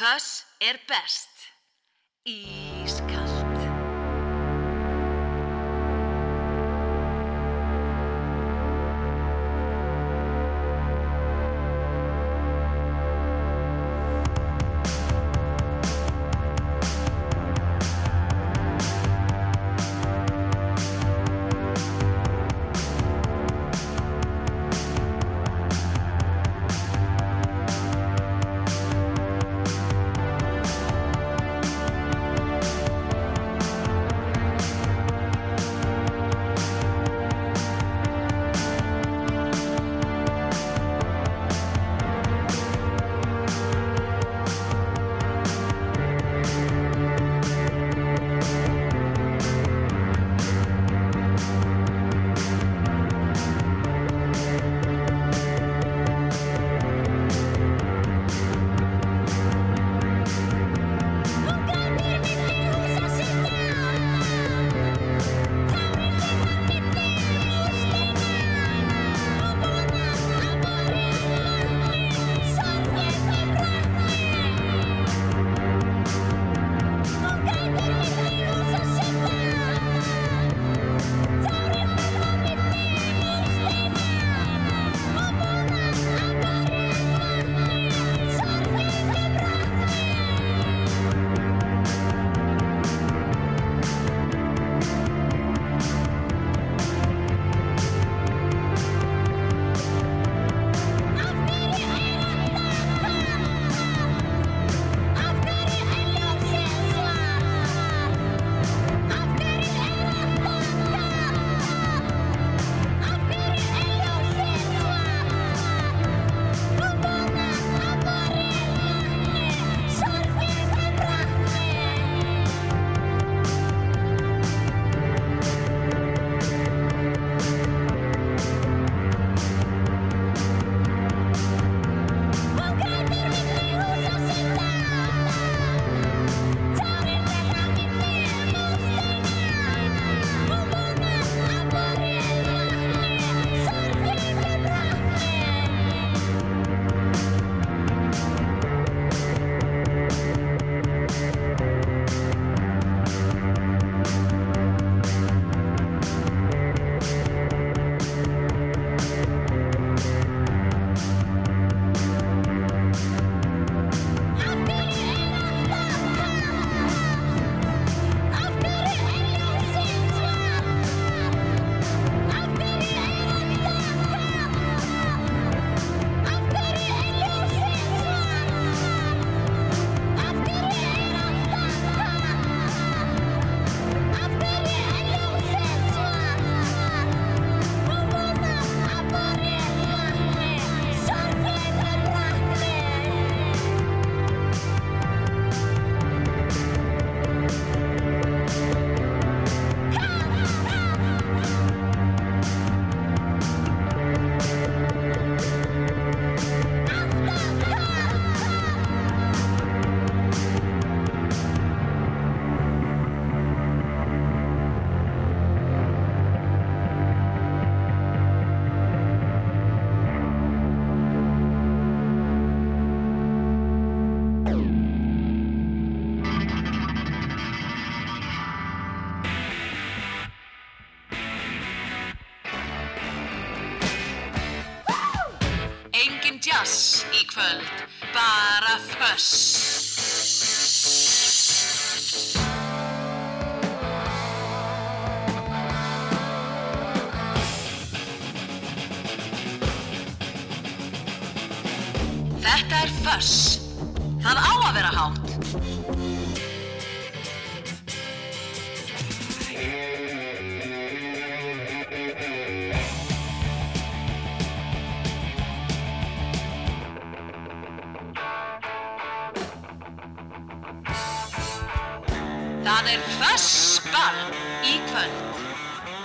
Þess er best. Ískalt.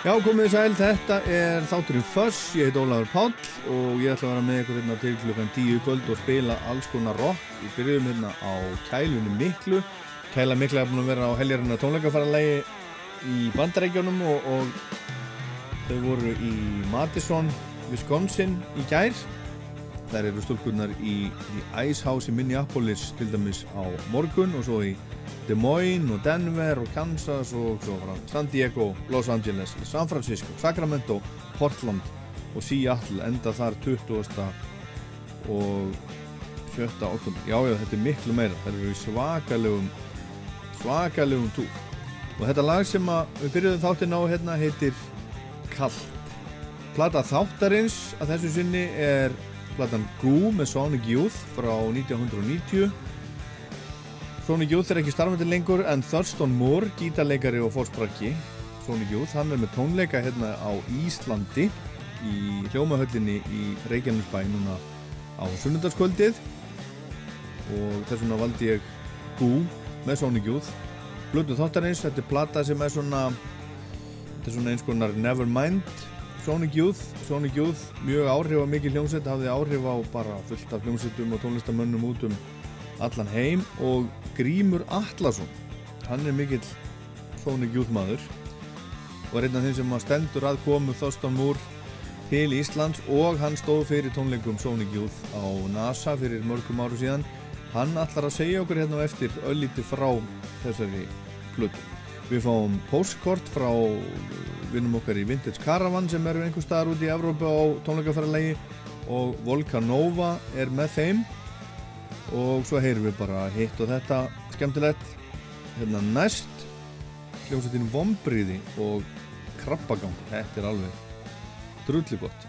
Já, komið sæl, þetta er þátturinn Fuss, ég heit Ólafur Páll og ég ætla að vera með ykkur hérna til klukkan 10 í kvöld og spila alls konar rock. Við byrjum hérna á kælunni Miklu. Kæla Miklu er búin að vera á heljarinnar tónleikafaralegi í bandarækjónum og, og þau voru í Madison, Wisconsin í gær þær eru stúlkunnar í, í Icehouse í Minneapolis til dæmis á morgun og svo í Des Moines og Denver og Kansas og svo frá San Diego, Los Angeles, San Francisco, Sacramento, Portland og Seattle enda þar 20. og 7. oktober. Já, já, þetta er miklu meira. Það eru svakalegum svakalegum túr. Og þetta lag sem við byrjuðum þáttinn á hérna heitir Kallt. Plata þáttarins að þessu sinni er platan Goo með Sonic Youth frá 1990 Sonic Youth er ekki starfandi lengur en Thurston Moore, gítarleikari og fórsprakki Sonic Youth, hann er með tónleika hérna á Íslandi í hljómahöllinni í Reykjanesbæ núna á sunnundarskvöldið og þess vegna valdi ég Goo með Sonic Youth. Blödu þáttarins, þetta er plata sem er svona þetta er svona eins konar Nevermind. Sonic Youth Sonic Youth, mjög áhrif á mikið hljómsett hafði áhrif á bara fullt af hljómsettum og tónlistamönnum út um allan heim og Grímur Allarsson hann er mikill Sonic Youth maður og er einn af þeim sem stendur að komu Þorstan Múr til Íslands og hann stóð fyrir tónleikum Sonic Youth á NASA fyrir mörgum áru síðan. Hann ætlar að segja okkur hérna og eftir öllíti frá þessari hlutu við fáum postkort frá vinnum okkar í Vintage Caravan sem eru einhver staðar út í Evrópa á tónleikafæralegi og Volcanova er með þeim og svo heyrum við bara hitt og þetta skemmtilegt. Hérna næst hljómsveitin Vombriði og Krabbagang. Þetta er alveg drulli gott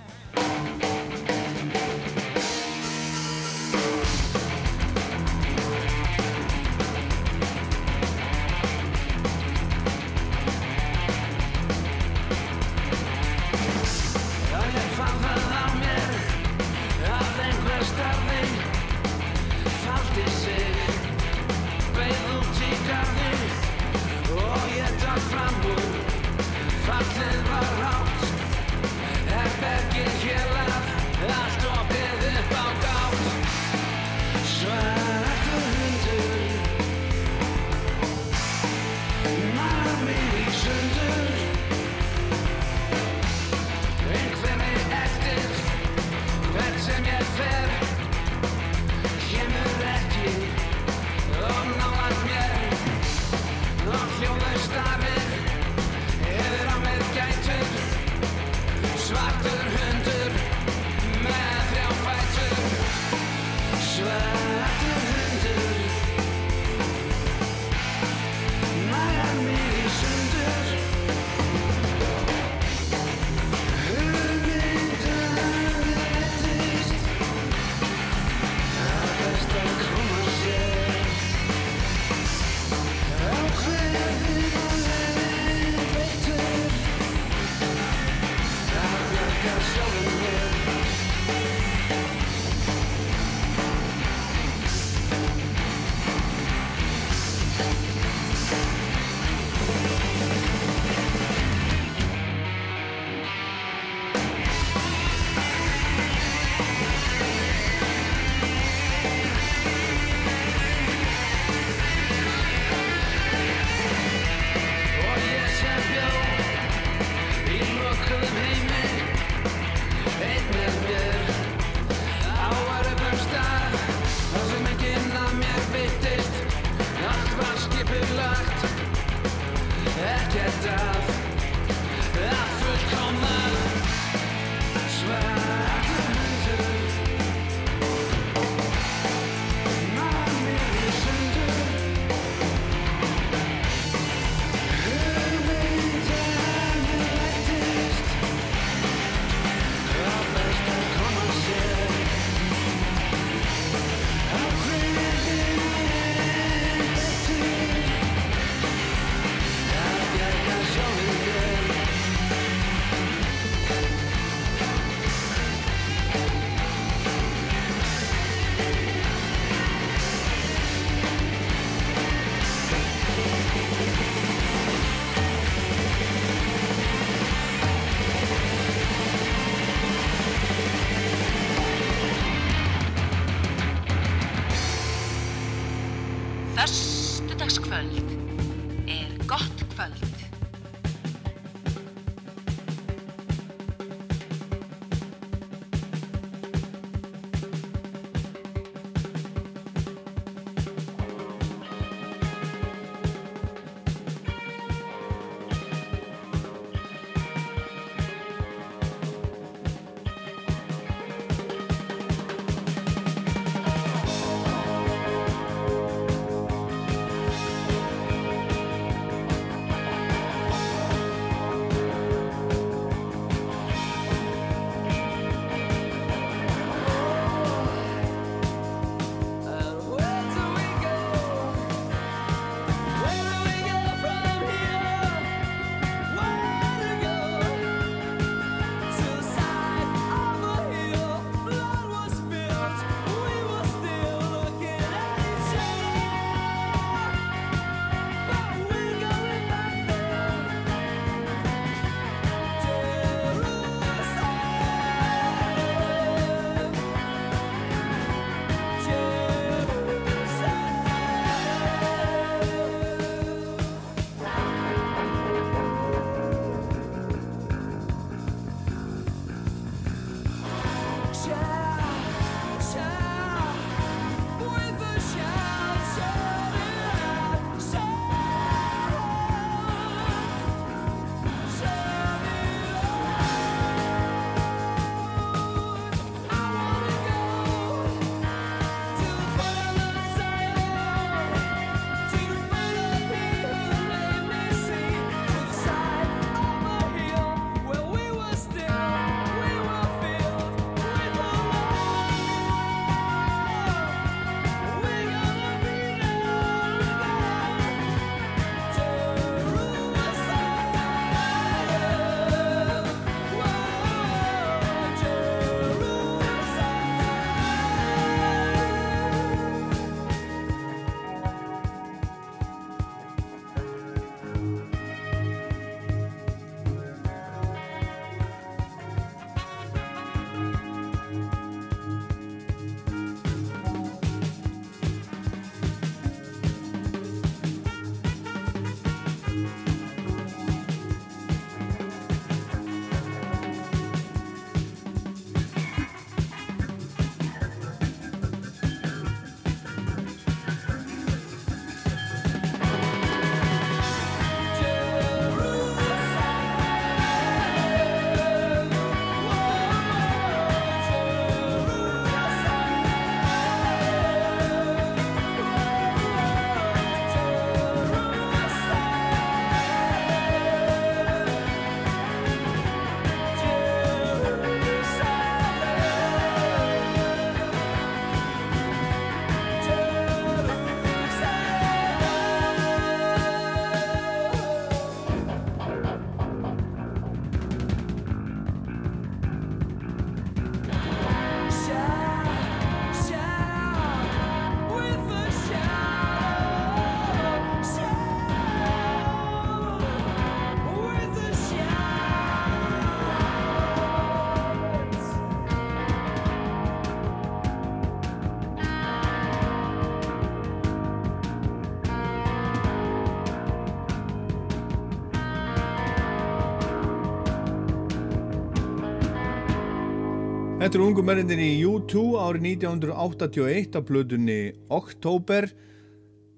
Þetta eru ungu mennindin í U2 árið 1981 af blöðunni Oktober.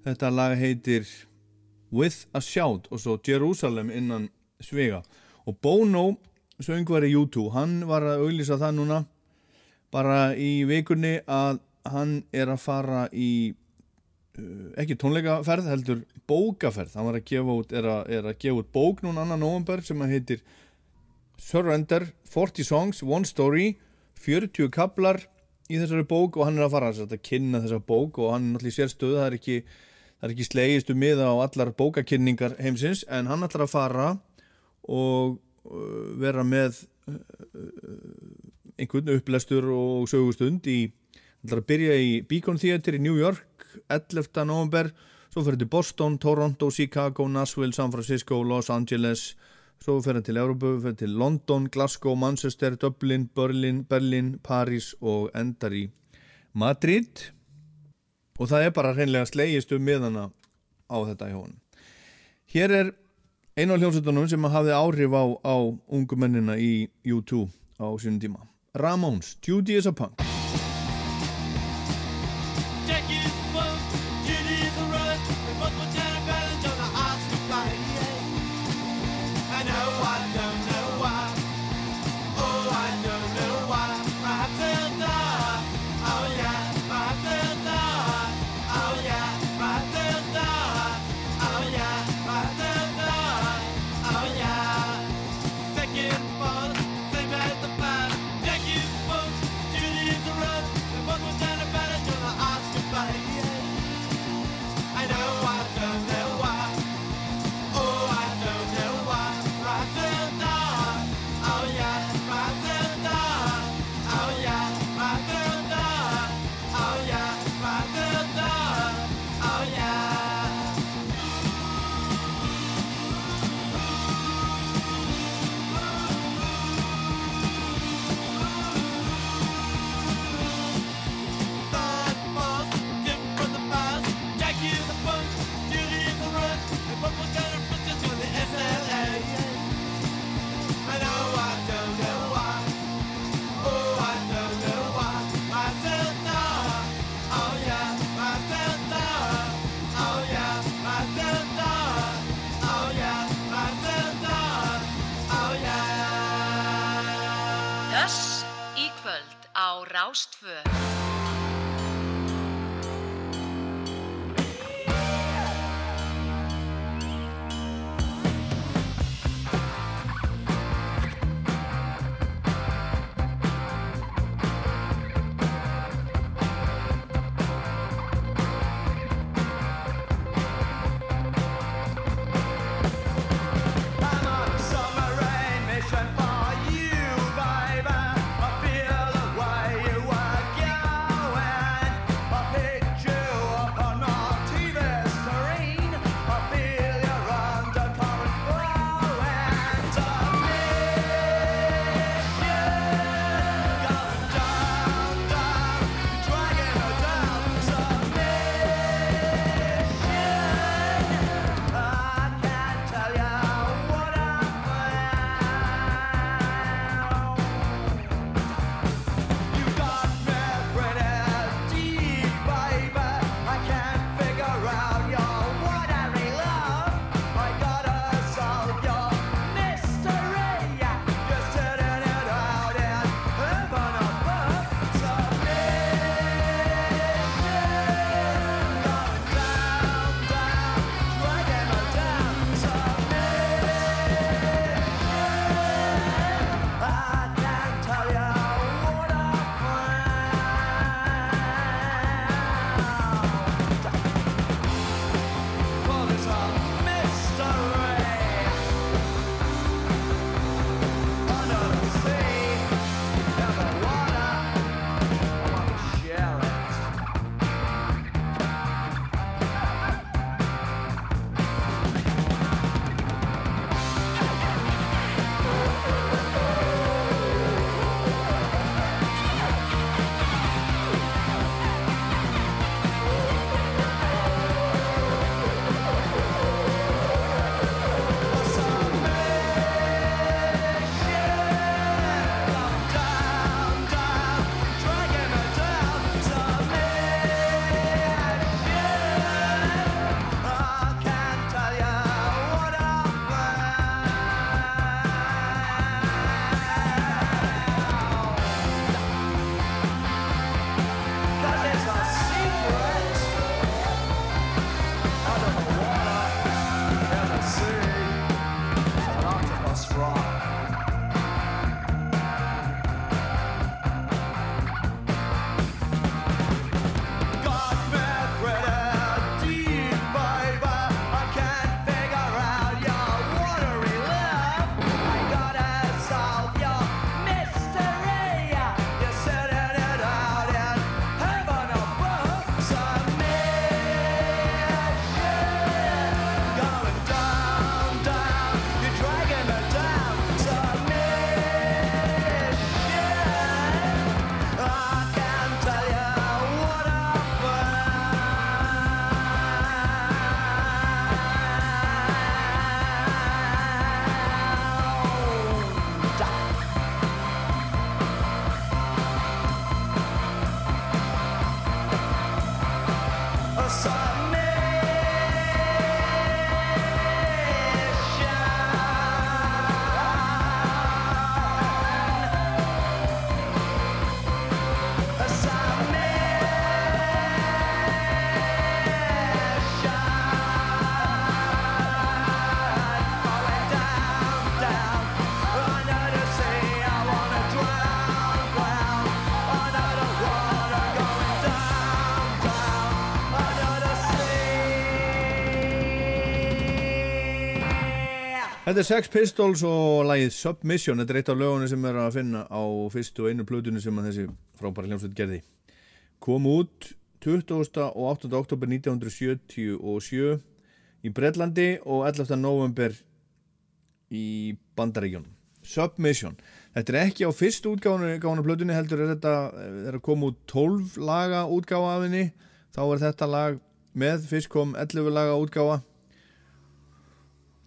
Þetta lag heitir With a Shout og svo Jerusalem innan svega. Og Bono, söngvari U2, hann var að auðlýsa það núna bara í vikunni að hann er að fara í uh, ekki tónleikaferð heldur bókaferð. Hann var að gefa út, er að, er að gefa út bók núna annan november sem að heitir Surrender, 40 Songs, One Story 40 kablar í þessari bók og hann er að fara að kynna þessa bók og hann er náttúrulega í sérstöðu það er ekki, ekki slegistu miða á allar bókakynningar heimsins en hann ætlar að fara og uh, vera með uh, einhvern upplestur og sögustund í hann ætlar að byrja í Beacon Theatre í New York 11. november svo fyrir til Boston, Toronto, Chicago, Nashville, San Francisco, Los Angeles svo fer hann til Európa, fer til London, Glasgow, Manchester, Dublin, Berlin, Berlin, Paris og endar í Madrid og það er bara hreinlega slegist um miðana á þetta hún. Hér er einu af hljómsveitunum sem hafði áhrif á, á ungumennina í U2 á sínum tíma. Ramones, Judy is a Punk. berauscht wird. Þetta er Sex Pistols og lagið Submission Þetta er eitt af lögunni sem er að finna á fyrstu og einu plötunni sem þessi frábæri hljómsveit gerði Kom út 20. og 8. oktober 1977 í Breitlandi og 11. november í Bandaríkjónum Submission Þetta er ekki á fyrstu útgáðanu plötunni heldur er þetta er að koma út 12 laga útgáða af henni þá er þetta lag með fyrst kom 11 laga útgáða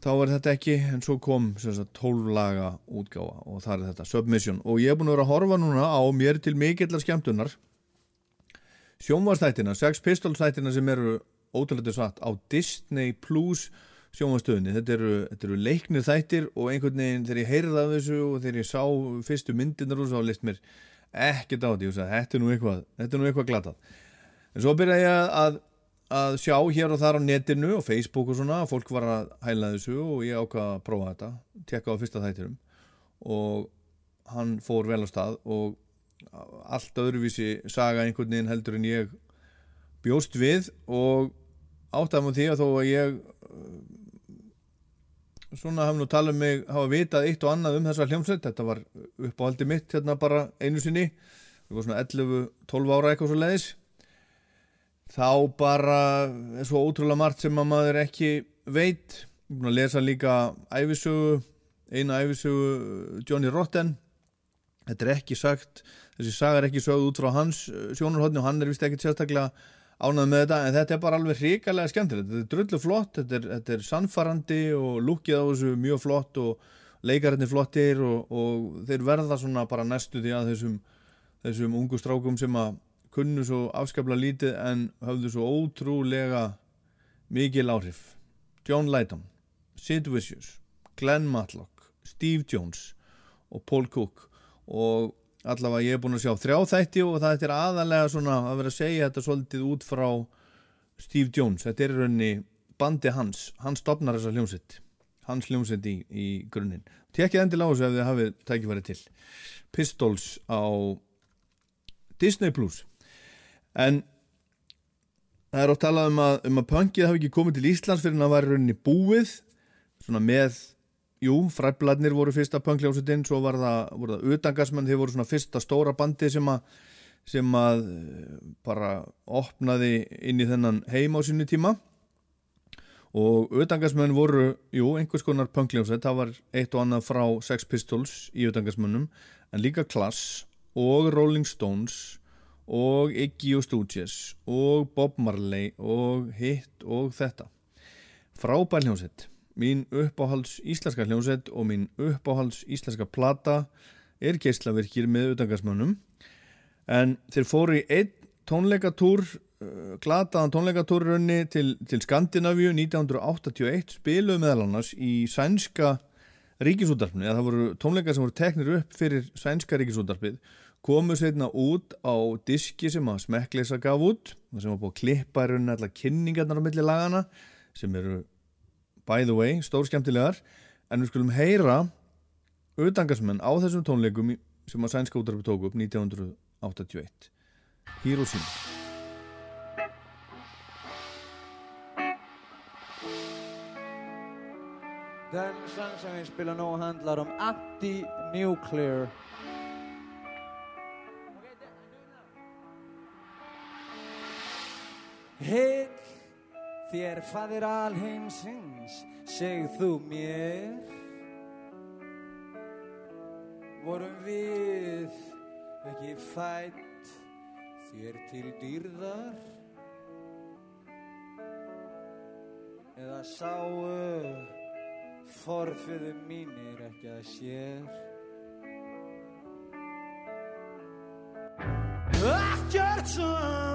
þá er þetta ekki en svo kom sagt, 12 laga útgáfa og það er þetta Submission. Og ég er búin að vera að horfa núna á mér til mikillar skemmtunar sjónvastættina Sex Pistols stættina sem eru ótrúlega satt á Disney Plus sjónvastöðinni þetta eru, eru leiknir þættir og einhvern veginn þegar ég heyrði af þessu og þegar ég sá fyrstu myndinar og svo list mér ekkert á því. Þetta er nú eitthvað, eitthvað glatað. En svo byrja ég að að sjá hér og þar á netinu og Facebook og svona, fólk var að hæla þessu og ég ákvaði að prófa þetta tekka á fyrsta þættirum og hann fór vel á stað og allt öðruvísi saga einhvern veginn heldur en ég bjóst við. Og áttaf með því að þó að ég uh, svona hafði nú talað um mig hafa vitað eitt og annað um þessa hljómsveit. Þetta var uppáhaldi mitt hérna bara einu sinni. Það var svona 11-12 ára eitthvað svo leiðis þá bara er svo ótrúlega margt sem að maður ekki veit. Ég er búin að lesa líka æfisögu, eina æfisögu Johnny Rotten. Þetta er ekki sagt þessi saga er ekki sögð út frá hans eh, sjónarhóttni og hann er vist ekki sérstaklega ánað með þetta en þetta er bara alveg hrikalega skemmtilegt. Þetta er drullu flott, þetta er, þetta er sannfarandi og lukkið á þessu mjög flott og leikarinn er flottir og, og þeir verða svona bara næstu því að þessum, þessum ungu strákum sem að kunnu svo afskapla lítið en höfðu svo ótrúlega mikil áhrif. John Lydon, Sid Vicious Glenn Matlock, Steve Jones og Paul Cook. Og allavega ég er búin að sjá þrjá þætti og það er aðalega svona að vera að segja þetta svolítið út frá Steve Jones, þetta er raunni bandi hans, hann stopnar þessa hljómsett hans hljómsett í, í grunninn. Tekið endil á þessu ef þið hafið tækifæri til. Pistols á Disney Plus en það er oft talað um að, um að punkið hafi ekki komið til Íslands fyrir en það var rauninni búið. Svona með, jú, fræbladnir voru fyrsta punkljósutinn, svo var það, voru það utangasmenn, þeir voru svona fyrsta stóra bandi sem að, sem að eh, bara opnaði inn í þennan heim á sínu tíma. Og utangasmenn voru, jú, einhvers konar punkljósut, það var eitt og annað frá Sex Pistols í utangasmennum en líka Klass og Rolling Stones og Iggy og Stooges og Bob Marley og hitt og þetta. Frábær hljómsett mín uppáhalds íslenska hljómsett og mín uppáhalds íslenska plata er geyslaverkir með utangarsmönnum en þeir fóru í einn tónleikatúr uh, glataðan tónleikatúrunni til, til Skandinavíu 1981 spiluð meðal annars í sænska ríkisútarfni, það voru tónleikar sem voru teknir upp fyrir sænska ríkisútarfið komu setna út á diski sem að smekklisa gaf út sem var búið að klippa í rauninni allar kynningarnar á milli lagana sem eru by the way, stór skemmtilegar en við skulum heyra auðdangarsmenn á þessum tónleikum sem að sænska útarfi tóku upp 1981 Hiroshima Den sang som vi spelar nu handlar om anti-nuclear Heill þér fadir alheimsins, segð þú mér. Vorum við ekki fætt þér til dýrðar? Eða sáu forfiðu mínir ekki að sér? Ekkert sann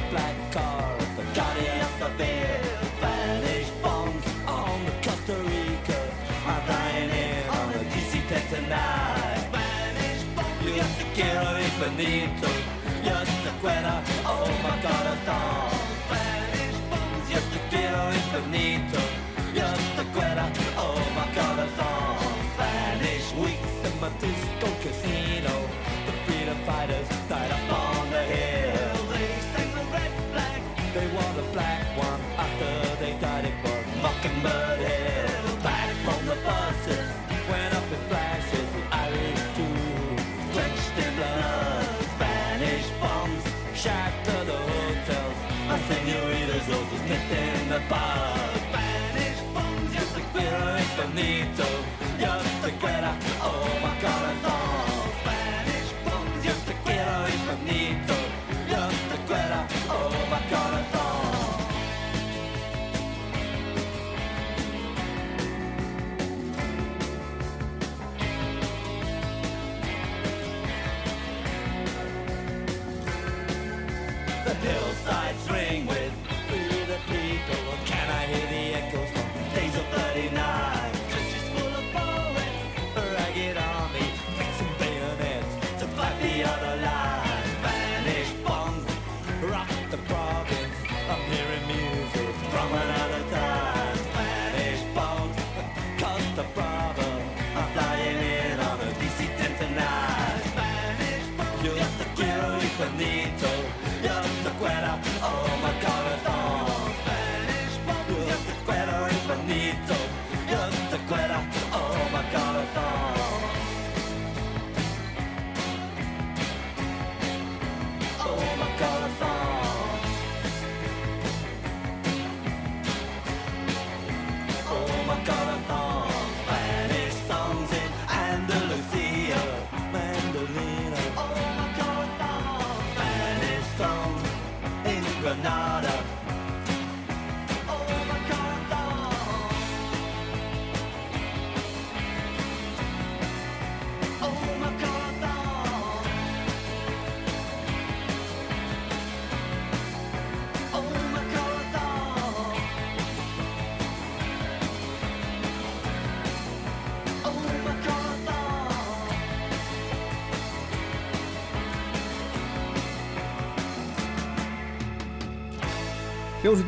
The black car of the Civil. Spanish bombs on the Costa Rica. are dying in on the DC Tech tonight. Spanish bombs, yo te quiero infinito. Yo te quiero, oh my corazón. Spanish bombs, yo te quiero infinito. Yo te quiero, oh my corazón. Spanish weeks in my disco casino. The freedom fighters died up on the hill. They wore the black one after they died. It was Mockingbird Hill. Back from the buses, went up in flashes. The Irish too, drenched in blood. Spanish bombs shattered the hotels. My senoritas just met in the bar. Spanish bombs, yo te quiero infinito.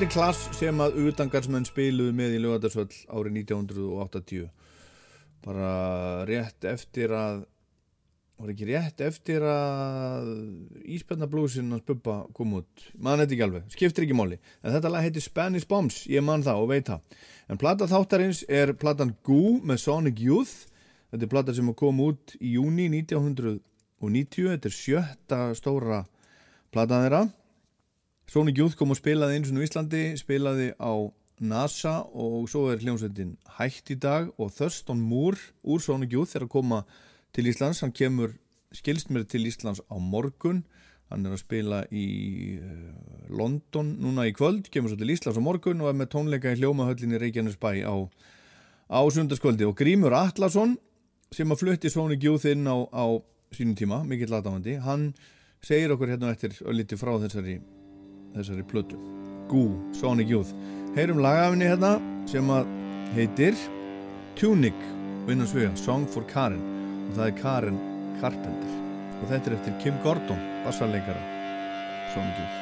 Hljómsveitin Klass sem að utangarsmenn spiluðu með í lögadagsvöll árið 1980 bara rétt eftir að var ekki rétt eftir að Ísbjörnablúsin hans Bubba kom út? Mann þetta ekki alveg, skiptir ekki máli. En þetta lag heitir Spanish Bombs, ég mann það og veit það. En plata þáttarins er platan Goo með Sonic Youth. Þetta er plata sem kom út í júni 1990 þetta er sjötta stóra platan þeirra Sonic Youth kom og spilaði eins og nú Íslandi, spilaði á NASA og svo er hljómsveitin hægt í dag og Thurston Moore úr Sonic Youth er að koma til Íslands, hann kemur skilst mér til Íslands á morgun. Hann er að spila í eh, London núna í kvöld kemur svo til Íslands á morgun og er með tónleika í hljómahöllinni Reykjanesbæ á, á sundarskvöldi og Grímur Atlasson sem að flutti Sonic Youth inn á, á sínum tíma, mikill aðdáðandi hann segir okkur hérna eftir liti frá þessari þessari plötu. Gú, Sonic Youth. Heyrum lagafinni hérna sem að heitir Tunic. Vinnarsuga, Song for Karin og það er Karin Carpenter. Og þetta er eftir Kim Gordon bassarleikara Sonic Youth.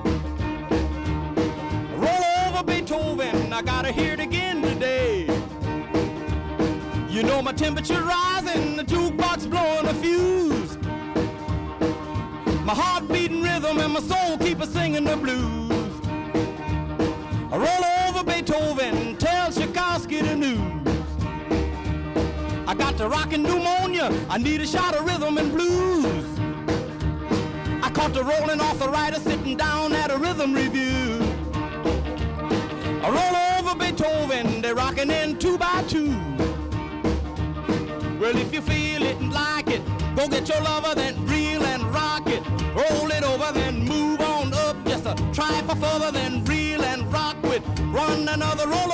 I gotta hear it again today. You know my temperature rising, the jukebox blowing a fuse. My heart beating rhythm and my soul keep a singing the blues. I roll over Beethoven, tell Tchaikovsky the news. I got the rockin' pneumonia, I need a shot of rhythm and blues. I caught the rolling arthritis sitting down at a rhythm review. I roll Beethoven, they're rocking in two by two. Well, if you feel it and like it, go get your lover, then reel and rock it. Roll it over, then move on up. Just a try for further, then reel and rock with. Run another roll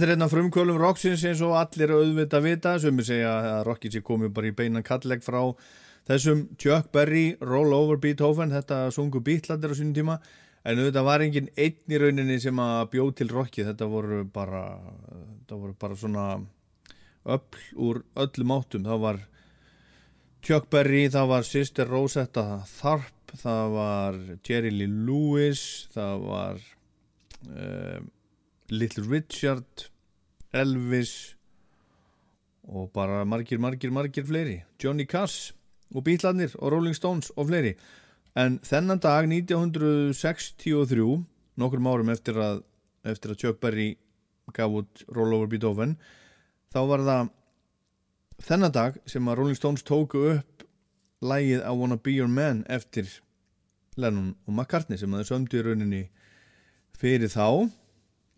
Þetta er af frumkvölum rocksins eins og allir auðvitað vita. Sem við segja að rockið sé komið bara í beinan kalleg frá þessum Chuck Berry Roll Over Beethoven, þetta sungu bítlandir á sínum tíma. En auðvitað var engin einn í rauninni sem að bjóð til rockið, þetta voru bara þetta voru bara svona öll úr öllum áttum. Það var Chuck Berry, það var Sister Rosetta Tharp, það var Jerry Lee Lewis, það var uh, Little Richard Elvis og bara margir, margir, margir fleiri. Johnny Cass og Beatlandir og Rolling Stones og fleiri. En þennan dag 1963 nokkrum árum eftir að eftir að Chuck Berry gaf út Roll Over Beethoven þá var það þennan dag sem að Rolling Stones tóku upp lægið I Wanna Be Your Man eftir Lennon og McCartney sem að þau sömdu í rauninni fyrir þá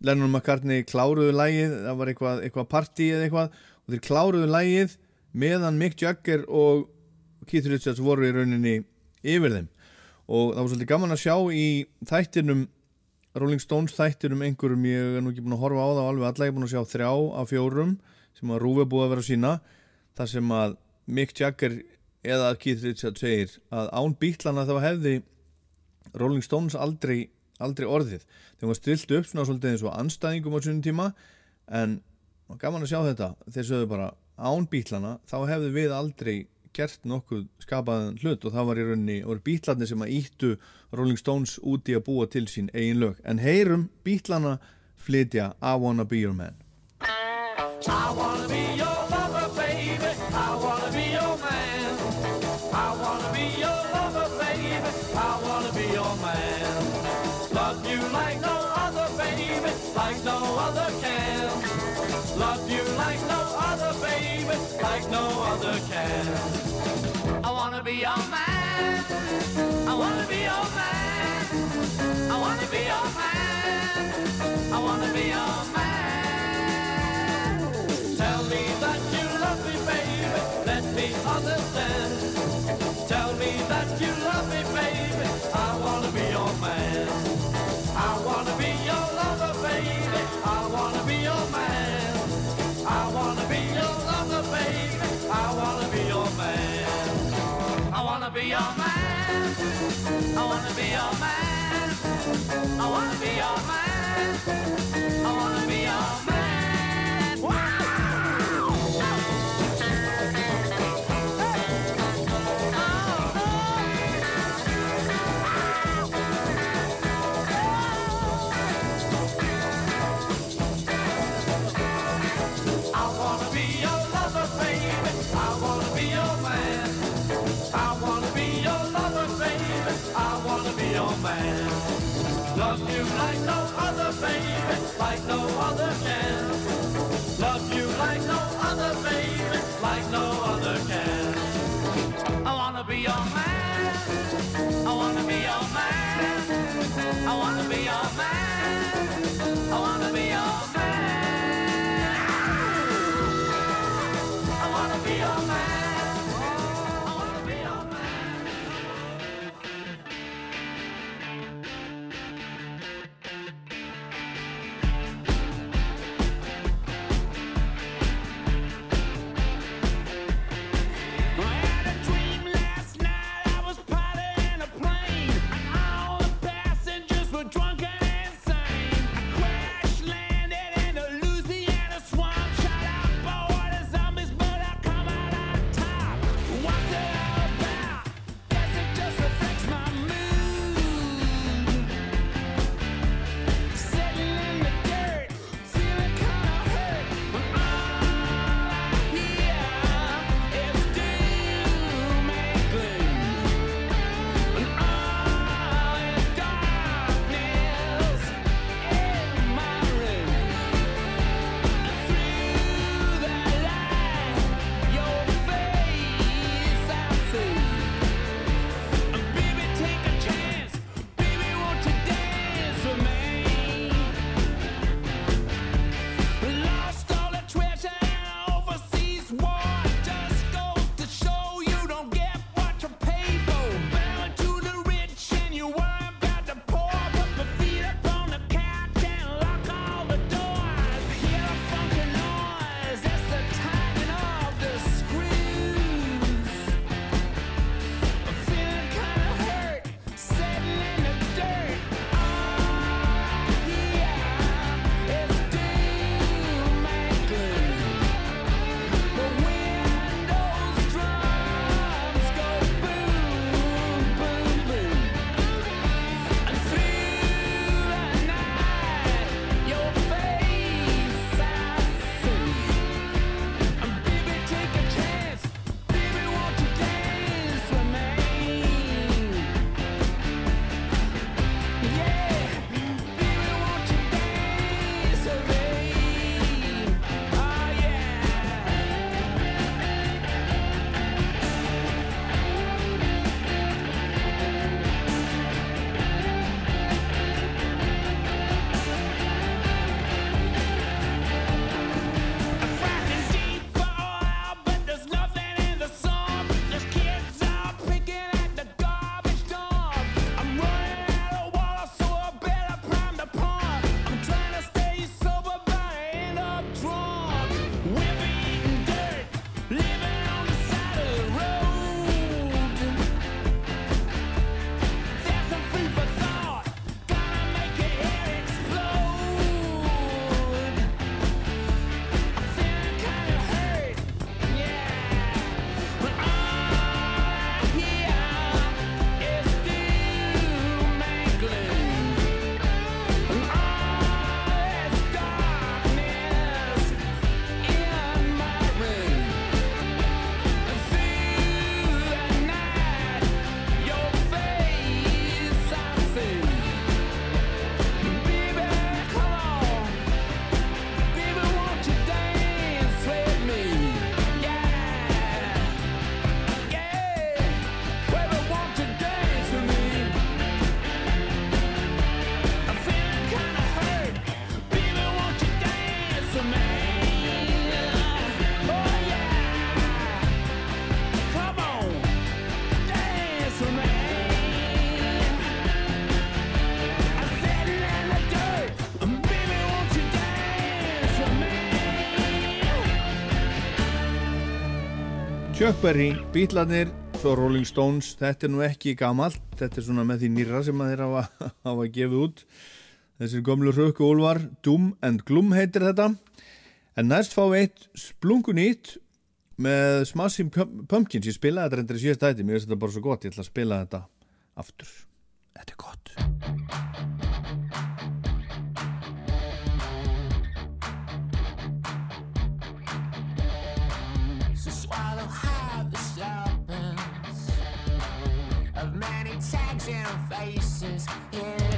Lennon og McCartney kláruðu lægið það var eitthvað, eitthvað partí eða eitthvað og þeir kláruðu lægið meðan Mick Jagger og Keith Richards voru í rauninni yfir þeim. Og það var svolítið gaman að sjá í þættinum Rolling Stones þættinum einhverjum ég er nú ekki búin að horfa á það alveg alla ég er búin að sjá þrjá af fjórum sem að Rúfi búið að vera að sína þar sem að Mick Jagger eða Keith Richards segir að án bítlana þá hefði Rolling Stones aldrei, aldrei orðið. Þegar maður stilti upp svona svolítið eins og anstæðingum á sínum tíma en gaman að sjá þetta. Þeir sögðu bara án bítlana þá hefði við aldrei gert nokkuð skapaðan hlut og það var í rauninni voru bítlarnir sem að íttu Rolling Stones úti að búa til sín eigin lög. En heyrum bítlana flytja I Wanna Be Your Man. I wanna be your lover, like can. I wanna be your man. I wanna be your man. I wanna be your man. I wanna be your man. be your man. I wanna be your man. I wanna be your man. no other can. Love you like no other, baby, like no other can. I wanna be your man. I wanna be Chuckberry, Beatlanir svo Rolling Stones, þetta er nú ekki gamalt þetta er svona með því nýra sem að þeir hafa, hafa gefið út. Þessir gömlu rökku úlvar, Doom and Gloom heitir þetta. En næst fá við eitt splungun ít með Smashing Pumpkins. Ég spilaði þetta reyndar í síðast dæti, mér finnst þetta bara svo gott ég ætla að spila þetta aftur. Þetta er gott. reasons. Yeah.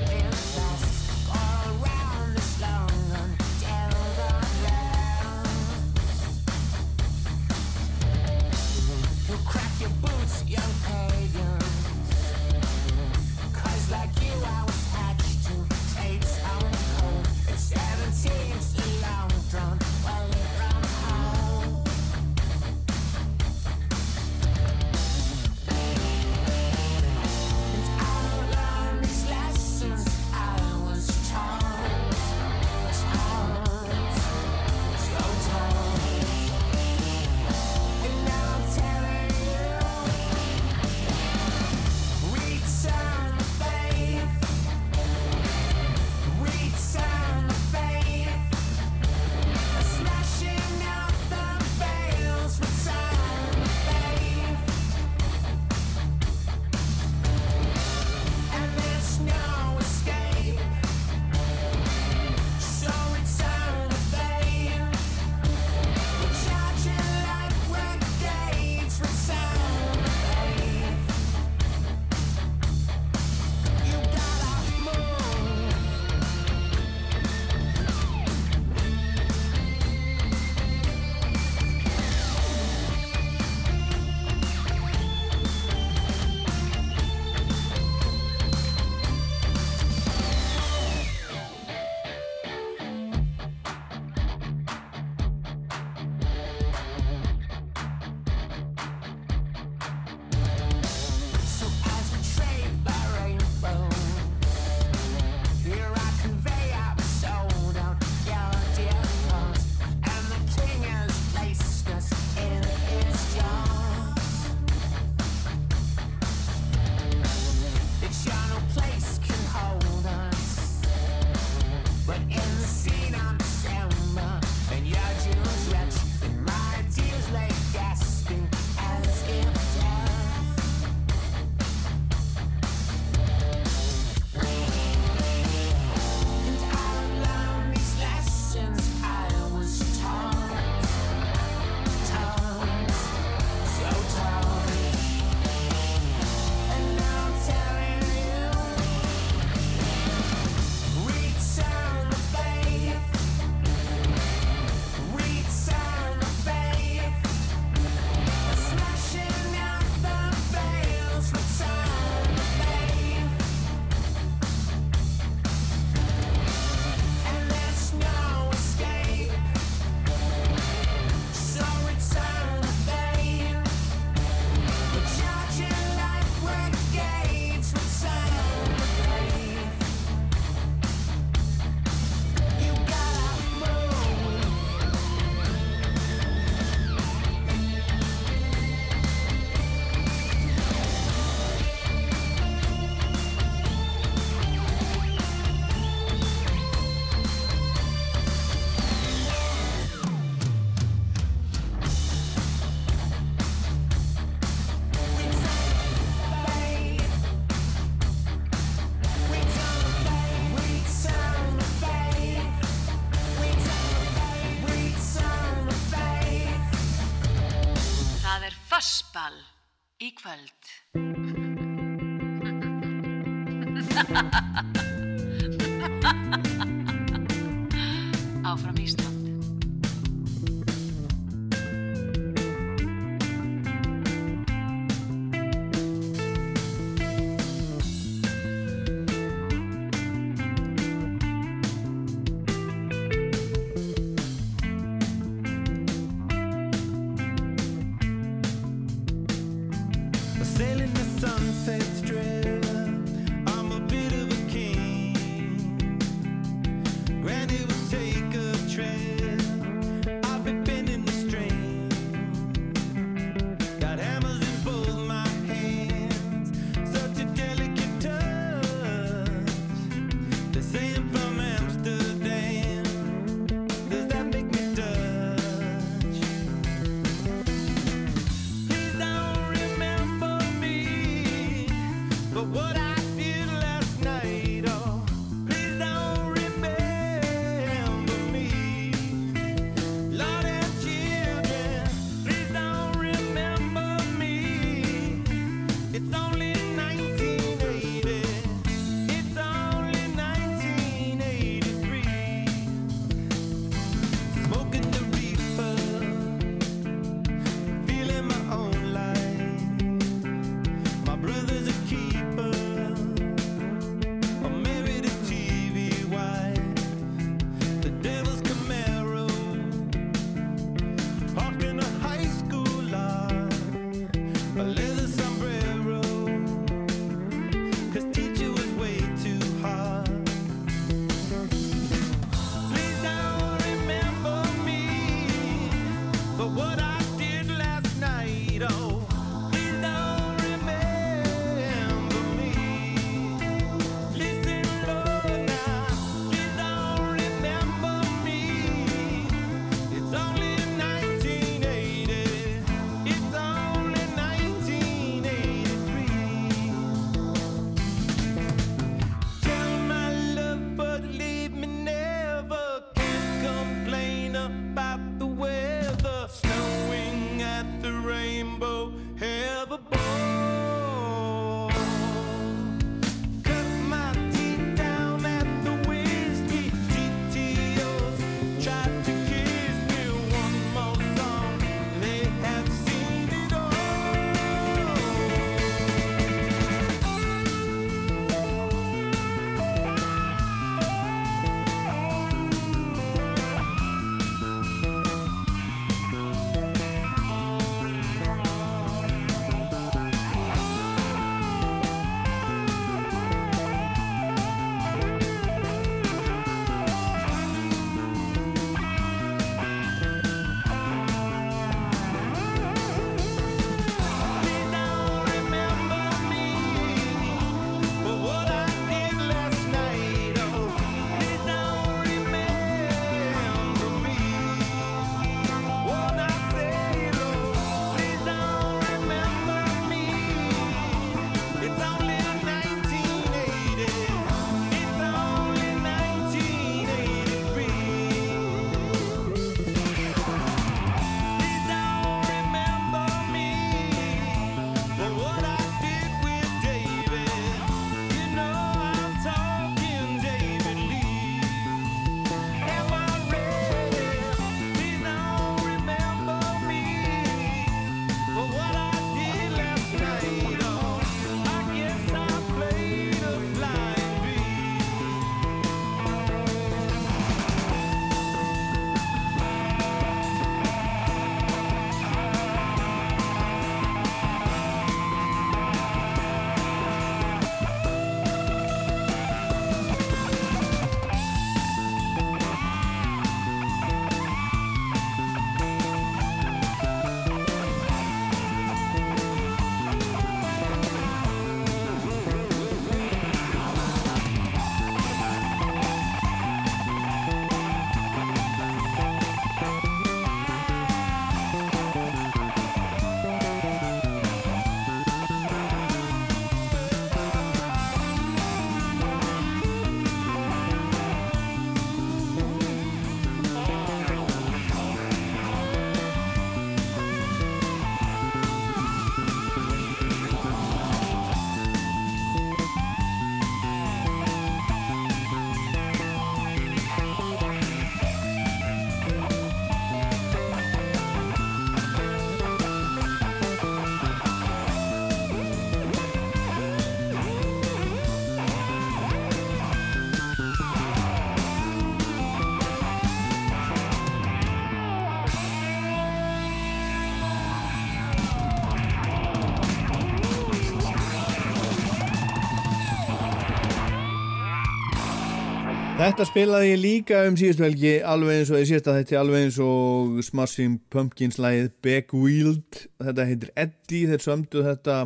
Þetta spilaði ég líka um síðustu helgi alveg eins og ég sést að þetta er alveg eins og Smashing Pumpkins lægið Begwheeled þetta heitir Eddie þeir sömdu þetta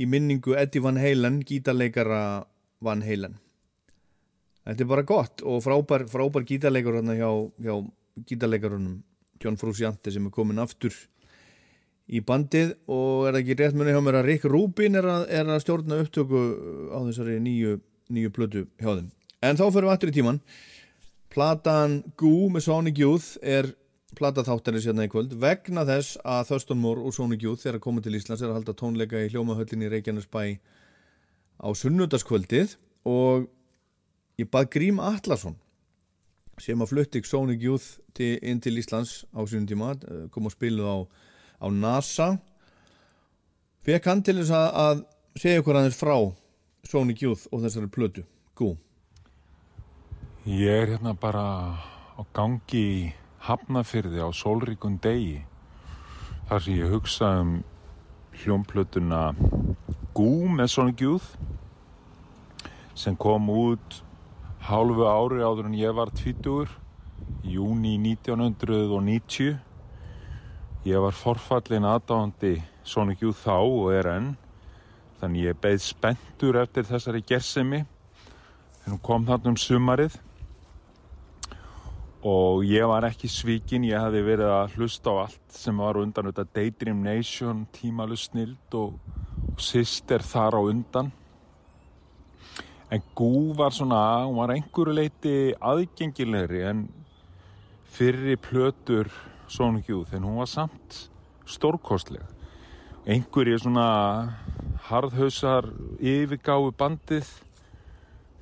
í minningu Eddie Van Halen gítarleikara Van Halen Þetta er bara gott og frábær, frábær gítarleikur hérna hjá, hjá gítarleikarunum John Frusciante sem er komin aftur í bandið og er það ekki rétt munið hjá mér að Rick Rubin er að, er að stjórna upptöku á þessari nýju, nýju plötu hjá þeim. En þá fyrir við aftur í tíman. Platan Goo með Sonic Youth er plata þáttarins hérna í kvöld. Vegna þess að Thurston Moore og Sonic Youth þegar að koma til Íslands er að halda tónleika í hljómahöllinni í Reykjanesbæ á sunnudaskvöldið og ég bað Grím Atlasson sem að flutti Sonic Youth til, inn til Íslands á sínum tíma eh, kom og spiluð á, á NASA. Fekk hann til þess að, að segja okkur aðeins frá Sonic Youth og þessari plötu Gú Ég er hérna bara á gangi í Hafnafyrði á sólríkun degi. Þar sem ég hugsa um hljómplötuna Gú með Sonic Youth sem kom út hálfu ári áður en ég var tvítugur í júni 1990 ég var forfallin aðdáðandi Sonic Youth þá og er enn þannig ég beð spenntur eftir þessari gersemi. En hún kom þarna um sumarið og ég var ekki svíkin, ég hefði verið að hlusta á allt sem var undan þetta Daydream Nation, Tímalus Snild og, og Sister þar á undan. En Gú var svona, hún var einhverju leiti aðgengilegri en fyrri plötur Sonic Youth, en hún var samt stórkostleg. Einhverju svona harðhausar yfirgáfu bandið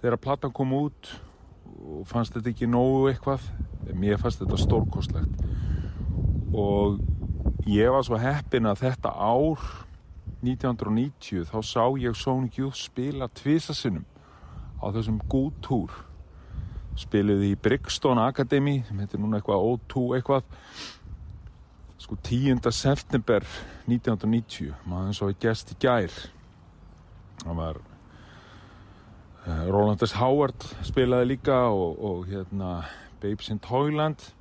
þegar platan kom út og fannst þetta ekki nógu eitthvað. Mér fannst þetta stórkostlegt. Og ég var svo heppin að þetta ár 1990 þá sá ég Sonic Youth spila tvisasinnum á þessum gúttúr spiluði í Brixton Academy sem heitir núna eitthvað O2 eitthvað. Sko 10. september 1990 maður eins og ég gest í gær. Það var Roland S. Howard spilaði líka og, og hérna Babes in Toyland.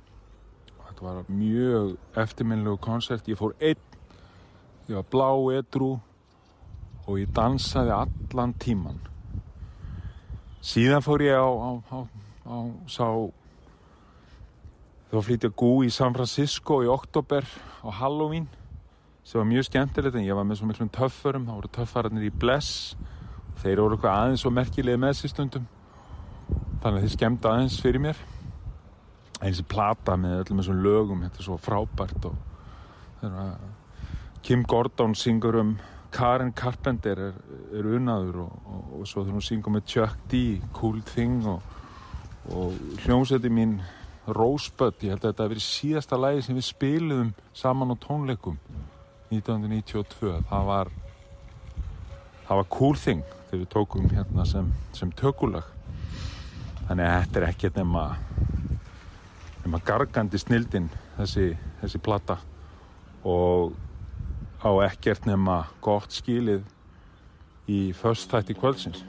Þetta var mjög eftirminnlegu koncert ég fór einn ég var blá edru og ég dansaði allan tíman síðan fór ég á, á, á, á sá þá flytja Gú í San Francisco í oktober á Halloween sem var mjög skemmtilegt en ég var með svo miklum töffurum það voru töffararnir í Bless þeir voru eitthvað aðeins og merkilega með sér stundum. Þannig að þeir skemmta aðeins fyrir mér. En þessi plata með öllum þessum lögum þetta er svo frábært Kim Gordon syngur um Karen Carpenter er, er unnaður og, og, og svo þegar hún syngur með Chuck D Cool Thing og, og hljómsveiti mín Rosebud, ég held að þetta hefði verið síðasta lægi sem við spiliðum saman á tónleikum 1992 það var það var Cool Thing þegar við tókum hérna sem, sem tökulag. Þannig að þetta er ekkert nema nema gargandi snildin þessi, þessi plata. Og á ekkert nema gott skilið í först þætti kvöldsins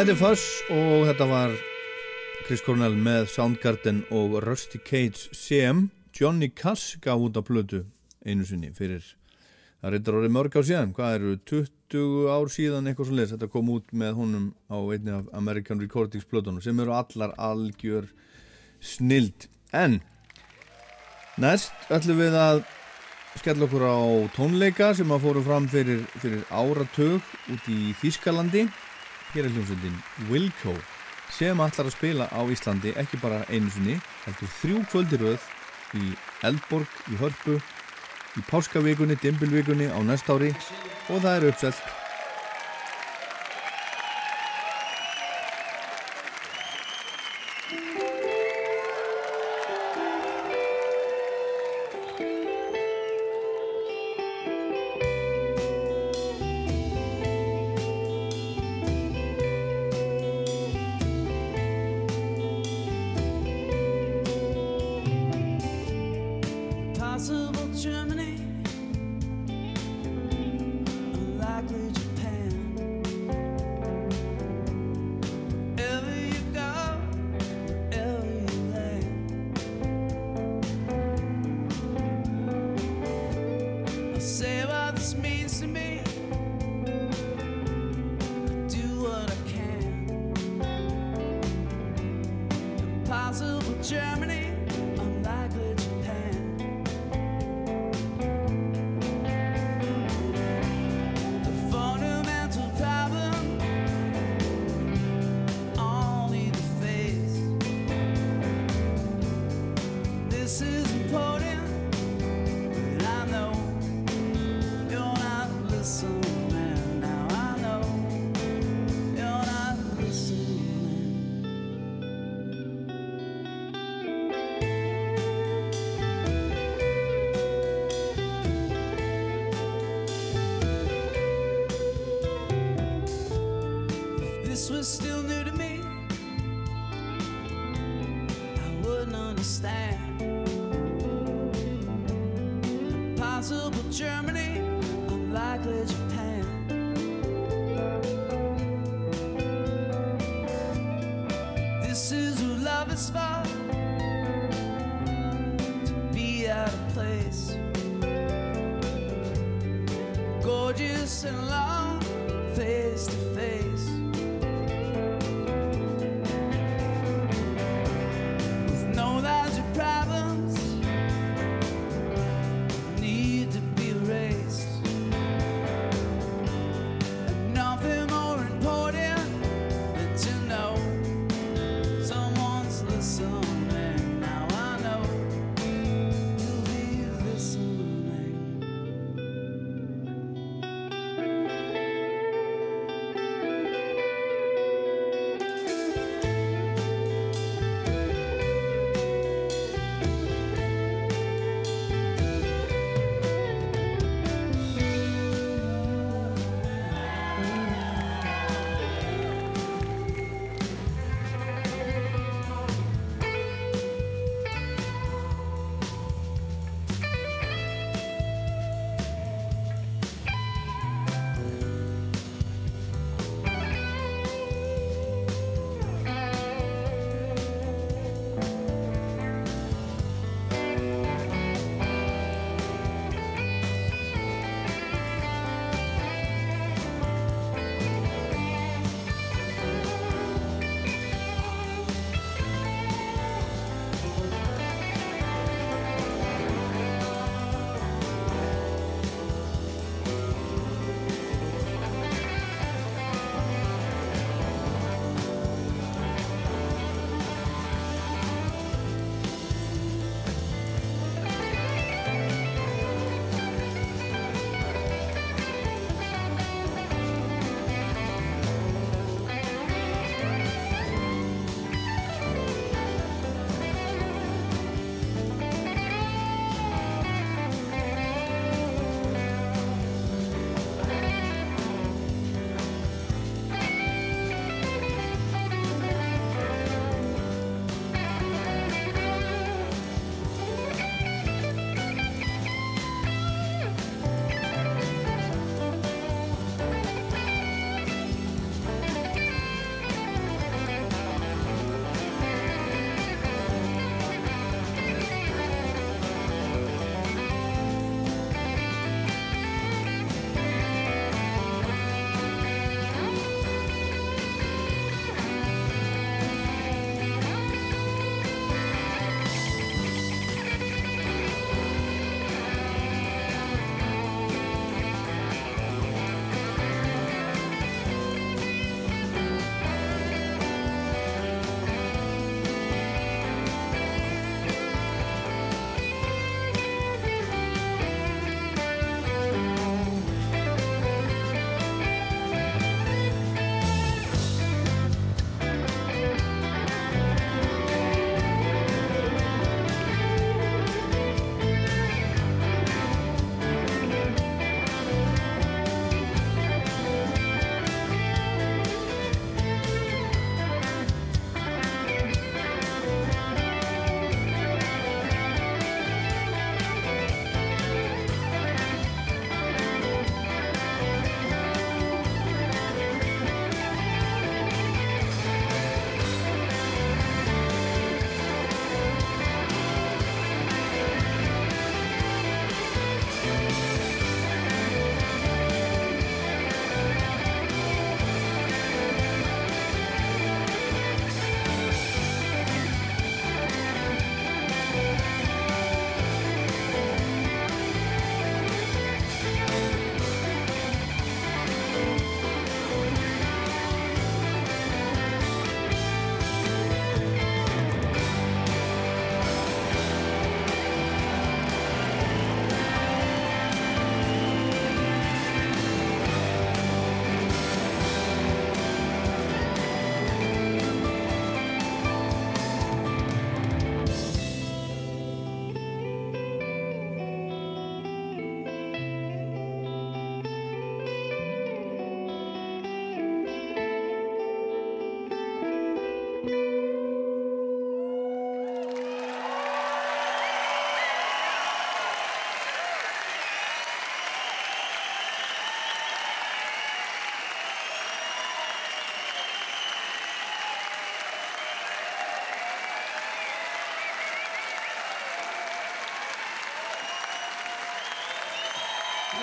Þetta er Fuss og þetta var Chris Cornell með Soundgarden og Rusty Cage sem Johnny Cass gaf út á plötu einu sinni fyrir það reyndar orðið mörg ár síðan hvað eru 20 ár síðan eitthvað svo leiðis þetta kom út með honum á einni af American Recordings plötunum sem eru allar algjör snild. En næst ætlum við að skella okkur á tónleika sem að fóru fram fyrir, fyrir áratug út í Þýskalandi hér er hljómsveitin Wilco sem ætlar að spila á Íslandi ekki bara einu sinni, heldur þrjú kvöldiröð í Eldborg, í Hörpu í Páskavíkunni, Dimbilvíkunni á næst ári og það er uppselt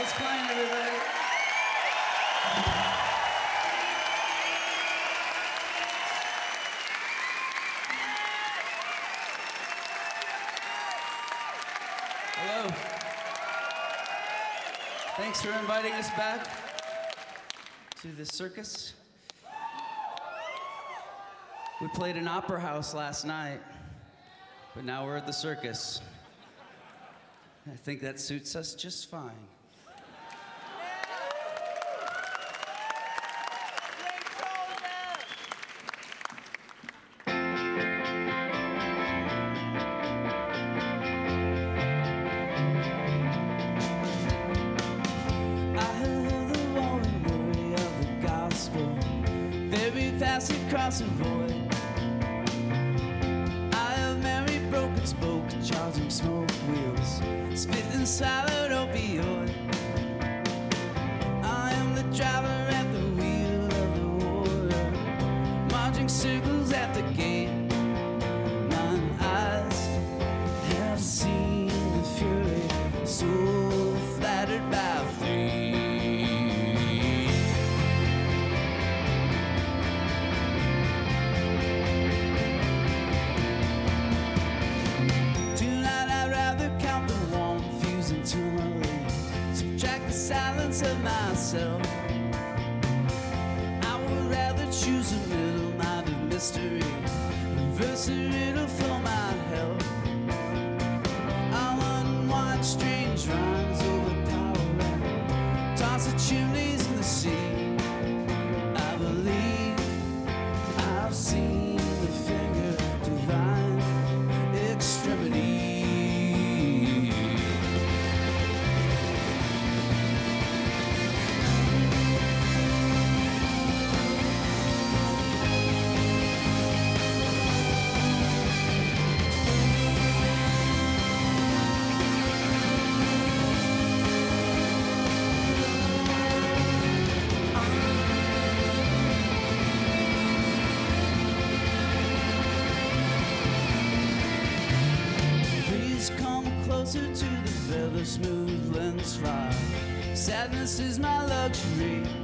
Thanks everybody. Hello. Thanks for inviting us back to the circus. We played an opera house last night, but now we're at the circus. I think that suits us just fine. some smoke. a smooth landslide. Sadness is my luxury.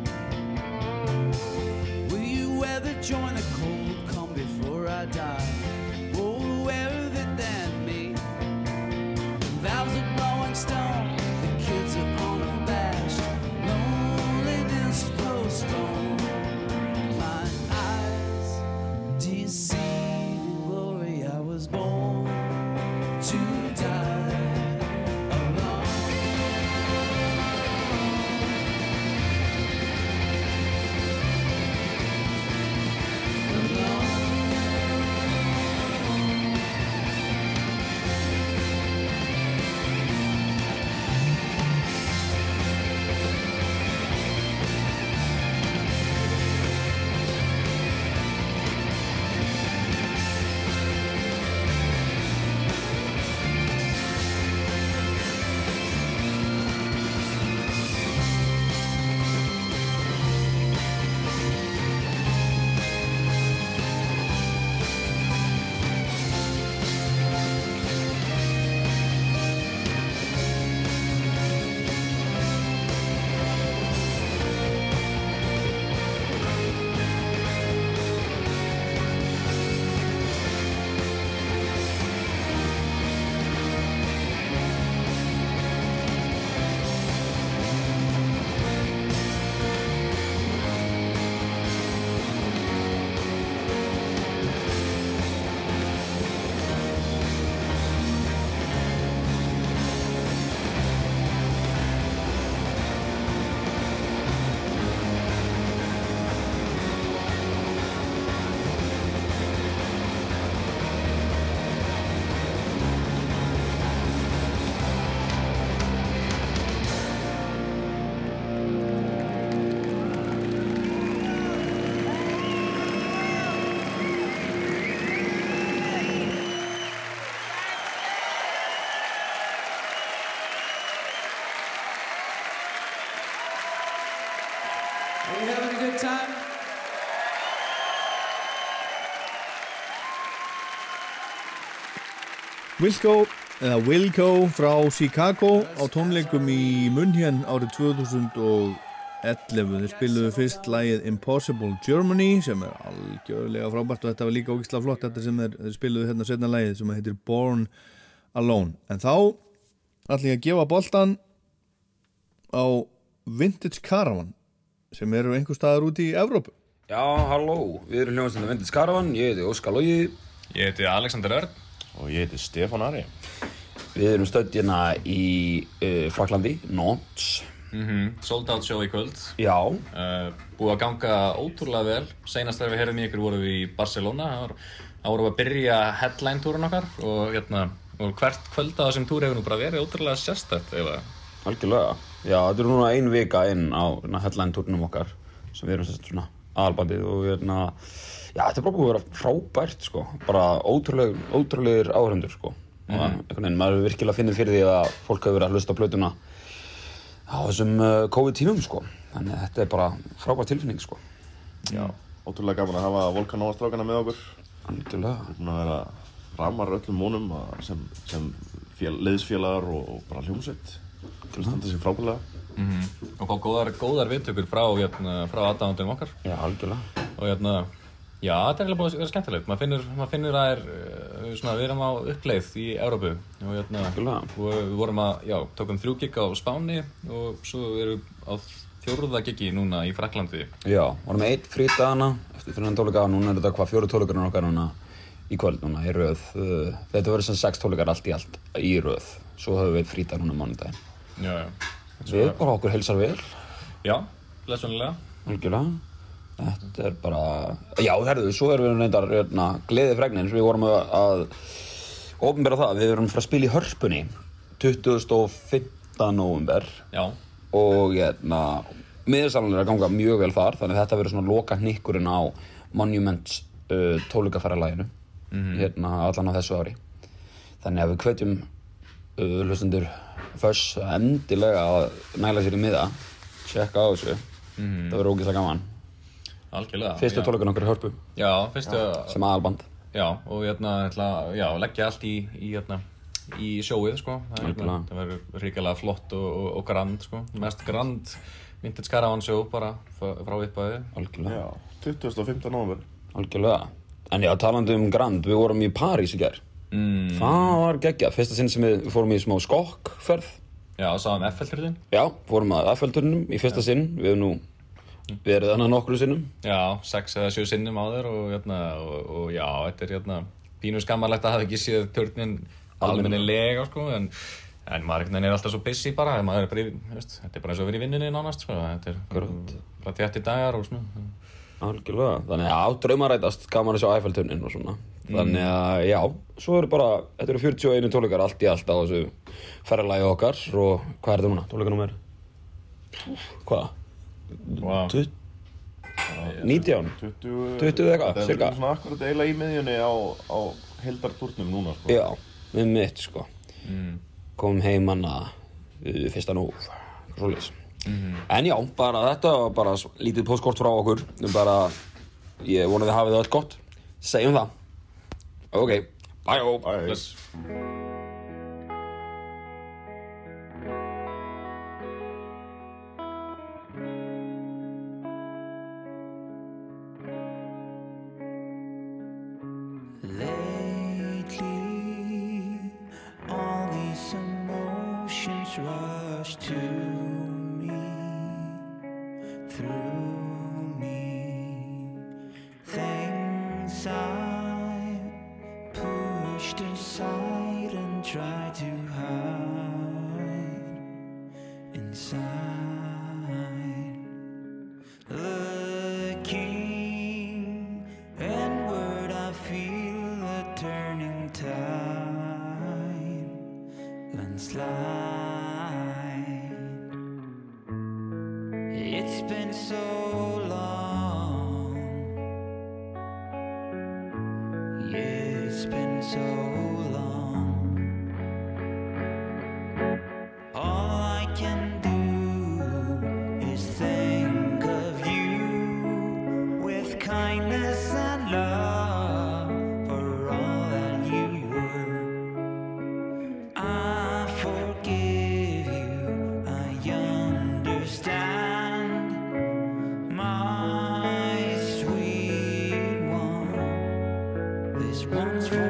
Wilco eða Wilco frá Chicago á tónleikum í München árið 2011 þeir spiluðu fyrst lægið Impossible Germany sem er algjörlega frábært og þetta var líka ógislega flott. Þetta sem þeir spiluðu hérna setna lægið sem heitir Born Alone. En þá ætlum ég að gefa boltan á Vintage Caravan sem eru einhver staðar úti í Evrópu. Já, halló, við erum hljóðast en það Vintage Caravan, ég heiti Óskar Lógi Ég heiti Alexander Örn. Og ég heiti Stefán Ari. Við erum stödd hérna í uh, Fraklandi, Nantes. Mm -hmm. Sold out show í kvöld. Já. Uh, Búið að ganga ótrúlega vel. Seinast þegar við herðum í ykkur vorum við í Barcelona. Það var- þá vorum við að byrja headline-túrun okkar og, hérna, og hvert kvöld á þessum túr hefur nú bara verið ótrúlega sérstætt eða Algjörlega. Já, þetta er núna ein vika inn á hérna, headline-turnum okkar sem við erum sérst svona aðalbandið og hérna Já, þetta er bara búið að vera frábært sko. Bara ótrúleg, ótrúlegir áhörundur sko. Og einhvern veginn, maður er virkilega finnir fyrir því að fólk hefur verið að hlusta á plötuna á þessum uh, COVID-tímum sko. Þannig að þetta er bara frábært tilfinning sko. Já, ótrúlega gaman að hafa Volkanóastrákana með okkur. Búin að vera ramar öllum mónum að- sem, sem fél, leiðsfélagar og, og bara hljómsveit. Til að standa sér frábælega mm og fá góðar, góðar viðtökur frá, hérna, frá aðdáðandum okkar. Já, algjörlega. Og hérna Já, þetta er eiginlega búið að vera skemmtilegt. Maður finnur, maður finnur að er, uh, svona, við erum á uppleið í Európu og hérna, og við vorum að, já, tókum þrjú gig á Spáni og svo erum við á fjórða gigi núna í Fraklandi. Já, varum með eitt frítagana eftir hann tónleika og núna er þetta hvað fjóru tónleikarinn okkar núna í kvöld núna í röð Uh, þetta verður sem sex tónleikar allt í allt í röð svo höfum við frítag núna mánudaginn Já, já. Við bara okkur heilsar vel Já, blessunlega. Algjörlega Þetta er bara, já herðu, svo erum við reyndar hérna, gleðið fregnins, við vorum að, að ofnbæra það, við erum frá að spila í hörpunni 2015. november Já. Og hérna, miðursalanlega er að ganga mjög vel þar, þannig að þetta verður svona loka hnikkurinn á Monuments uh, tólugafæralæginu Mhm. hérna allan á þessu ári. Þannig að við hvetjum uh, hlustendur föss endilega að næla sér í miða. Tjekka á þessu. Mhm. það verður ógeðslega gaman Algjörlega. fyrstu já. okkar í hörpu Já, fyrstu sem aðalband Já, og hérna, ætla, já, leggja allt í, í, hérna, í sjóið, sko. Það, er, hérna, það verður ríkilega flott og, og, og grand, sko. Mest grand vintage caravan sjó bara frá, uppæði. Algjörlega. Já, 2015. november algjörlega en já, talandi um Grand, við vorum í París í gerð mm. það var geggja, fyrsta sinn sem við fórum í smá skokkferð Já, sáðum F-felturinn. já, fórum að Affelturnum í fyrsta sinn við hefum nú verið þannig nokkru sinnum? Já, sex eða sjö sinnum á þér og, hérna, og, og já, þetta er hérna, pínu skammarlegt að hafa ekki séð turnin almennilega, sko, en, en maður er alltaf svo busy bara, er bara í, veist, þetta er bara eins og vera í vinnunni nánast, sko, þetta er bara þétti dagar og svona. algjörlega, þannig að já, draumarætast gaman að sjá Affelturnin og svona. Þannig að já, svo eru bara þetta eru 41 tónleikar allt í allt á þessu ferralagi okkar og hvað er þetta núna, tónleikanúmer. Hvað? Wow. 19? 20, 20 eða eitthvað, cirka. er svona akkurat eiginlega í miðjunni á, á heldartúrnum núna sko. Já, með mitt sko Mm. Kom heim manna uh, fyrsta nú Svoleiðis Mhm. En já, bara þetta var bara lítið postkort frá okkur bara, Ég vona þið hafið það allt gott Segjum það Ok, bye, bye. Just once.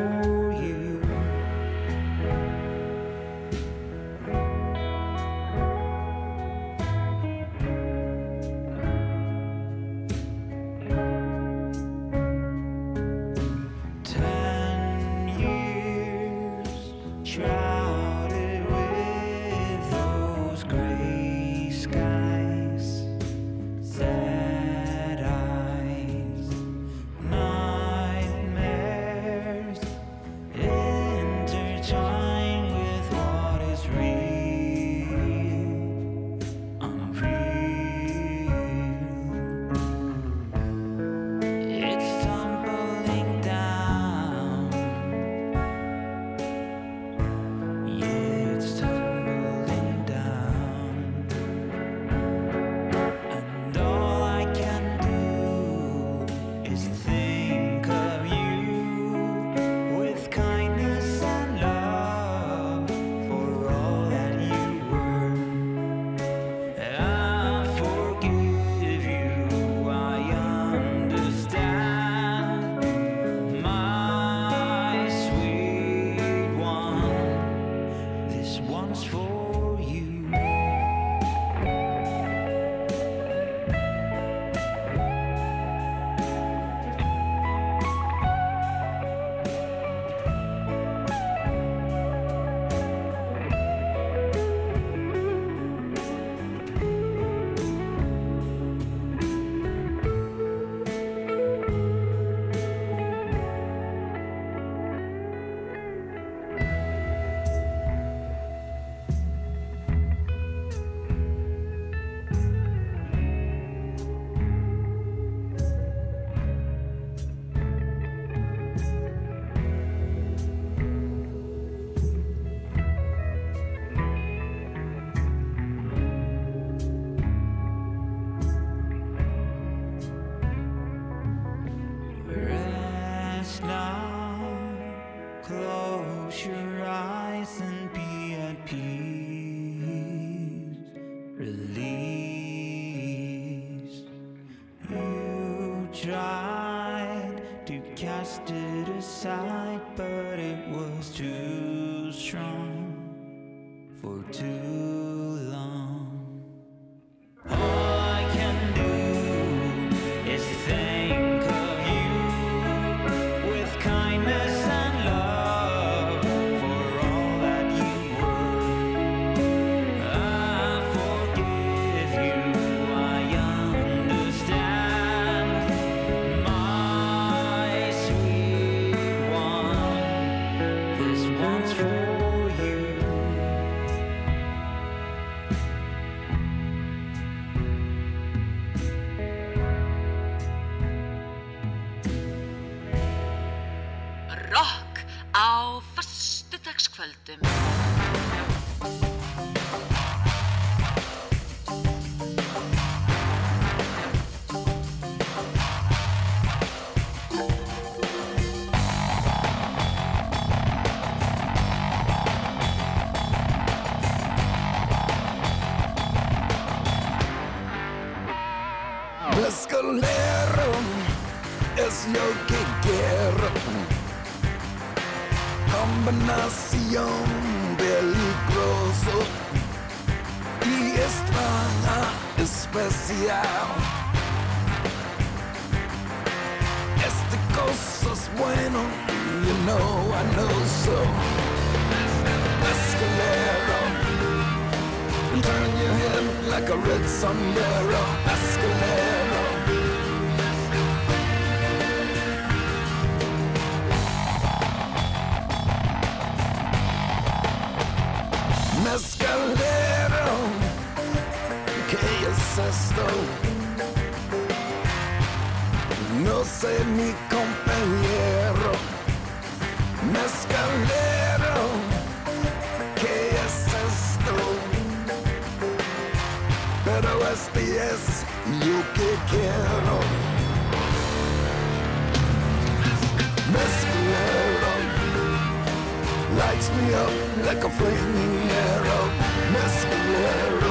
Like a flaming arrow. Mescalero.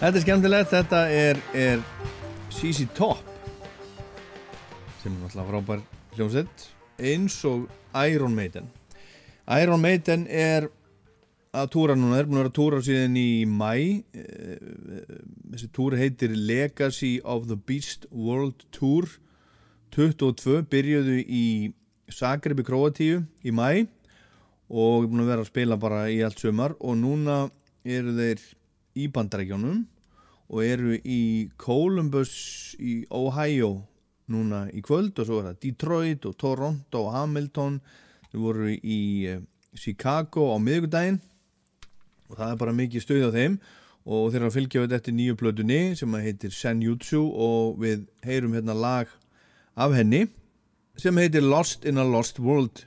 Þetta er skemmtilegt, þetta er, er CC Top sem er náttúrulega frábær hljómsveit eins og Iron Maiden. Iron Maiden er að túra núna, er búin að vera að túra síðan í mæ þessi túr heitir Legacy of the Beast World Tour 22 byrjuðu í Zagreb í Kroatíu í mæ og er búin að vera að spila bara í allt sömar og núna eru þeir í bandarækjónum og eru í Columbus í Ohio núna í kvöld og svo er það Detroit og Toronto og Hamilton. Þau voru í eh, Chicago á miðugdægin og það er bara mikið stuð á þeim og þeir eru að fylgja við þetta nýju plötunni sem heitir Senjutsu og við heyrum hérna lag af henni sem heitir Lost in a Lost World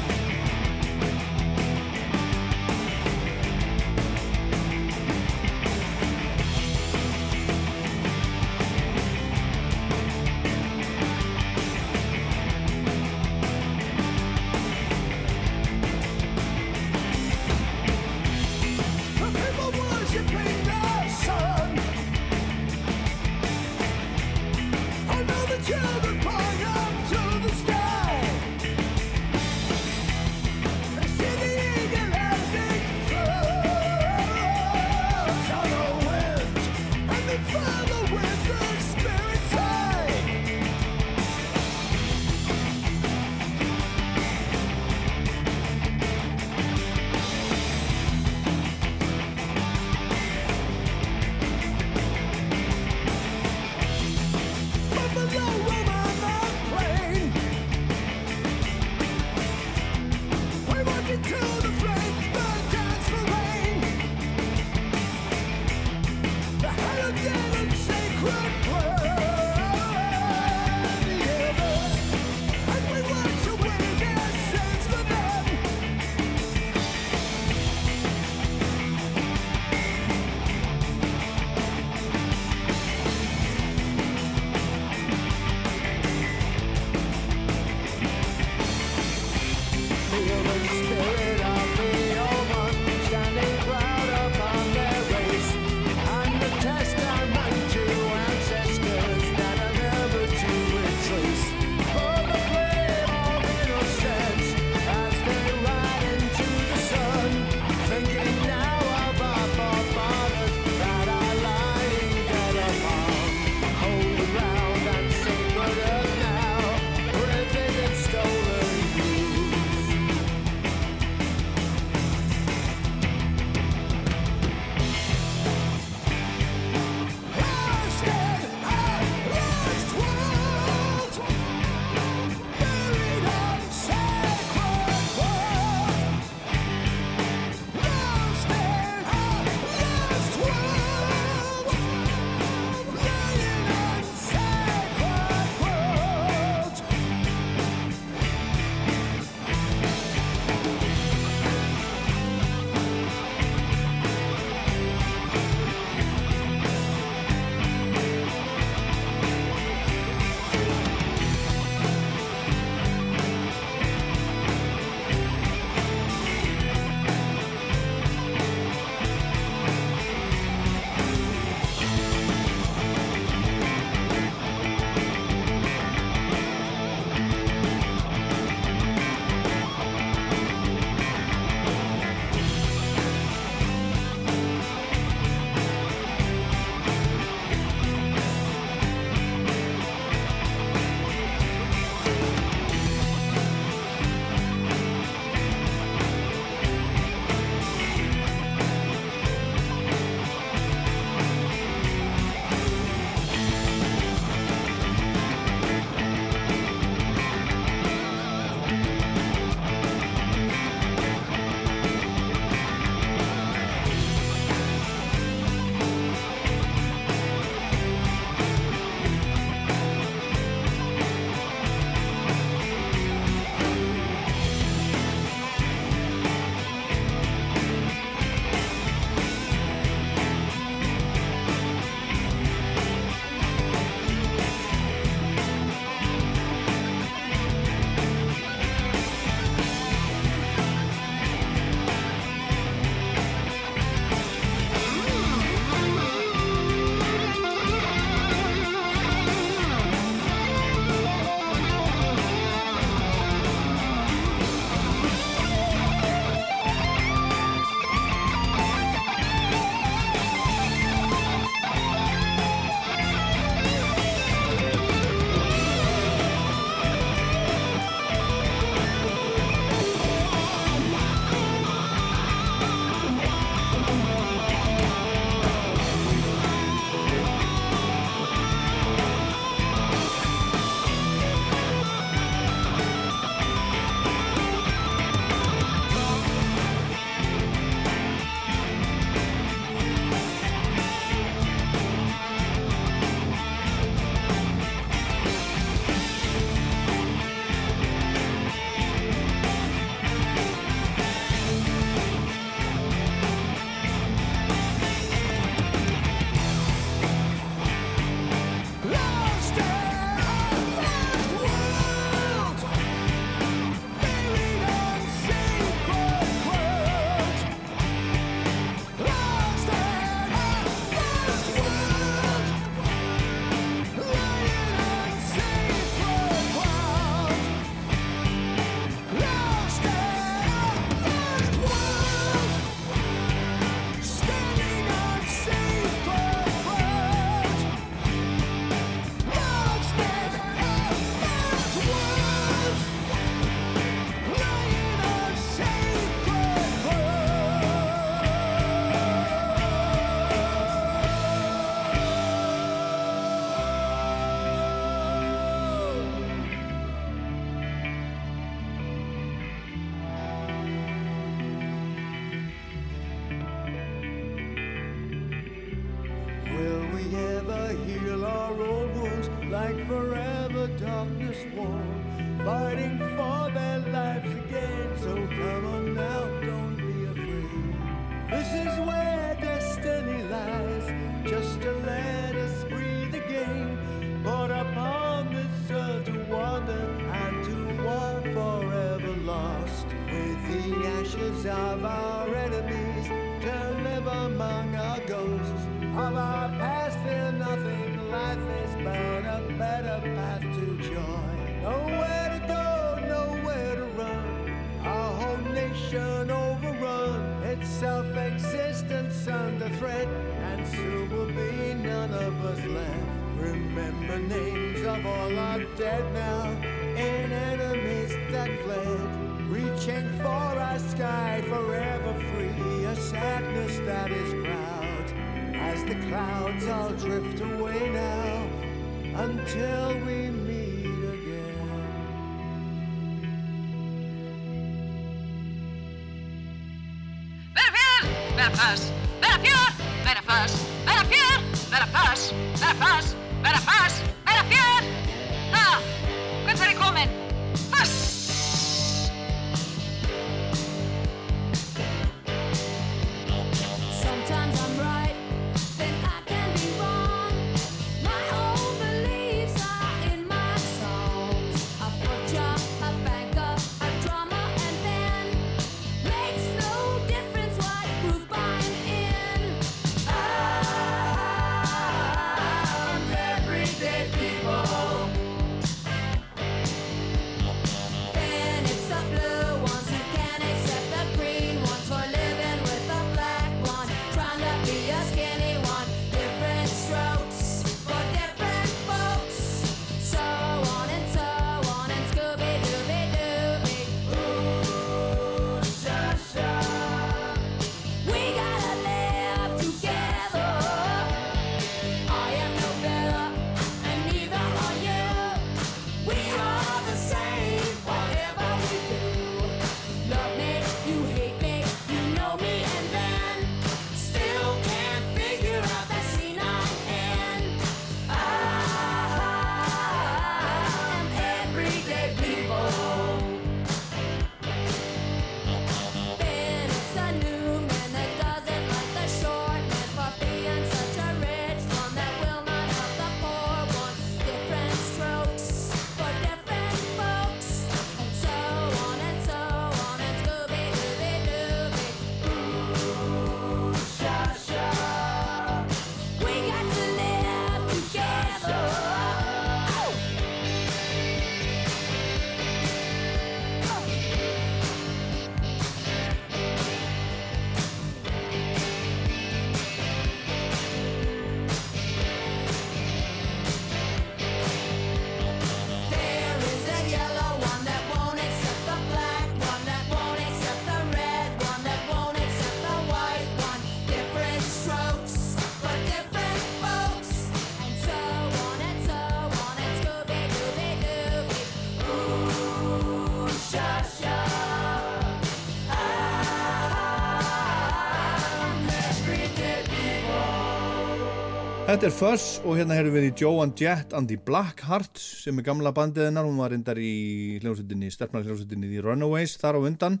Þetta er Fuzz og hérna erum við í Joan Jett and the Blackhearts sem er gamla bandið hennar, hún var reyndar í hljómsveitinni, sterfnar hljómsveitinni í Runaways þar á undan.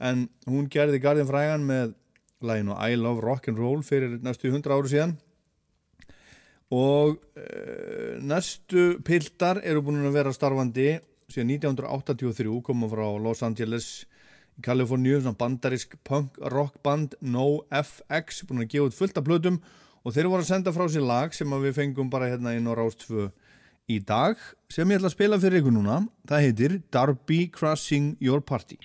En hún gerði Garðin Frægan með læginu I Love Rock'n'Roll fyrir næstu 100 áru síðan. Og e, næstu piltar eru búin að vera starfandi síðan 1983 komum frá Los Angeles í Kaliforníu, svona bandarisk punk rock band NoFX, búin að gefa út fullt af blöðum og og þeir voru að senda frá sér lag sem við fengum bara hérna inn á Rástfö í dag sem ég ætla að spila fyrir ykkur núna. Það heitir Darby Crossing Your Party.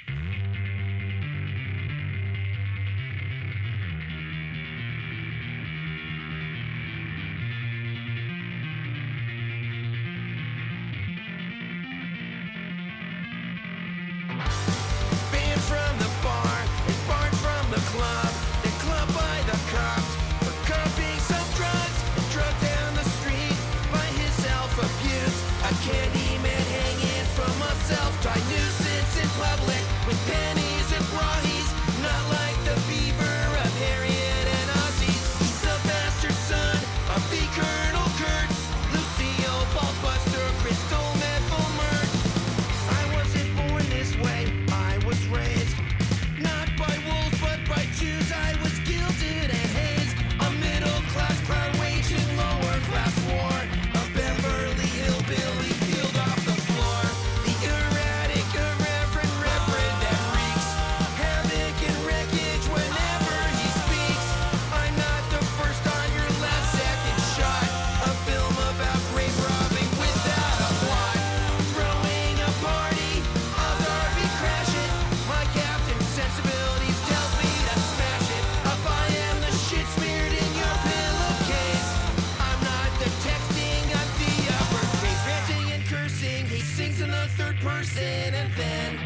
And anything.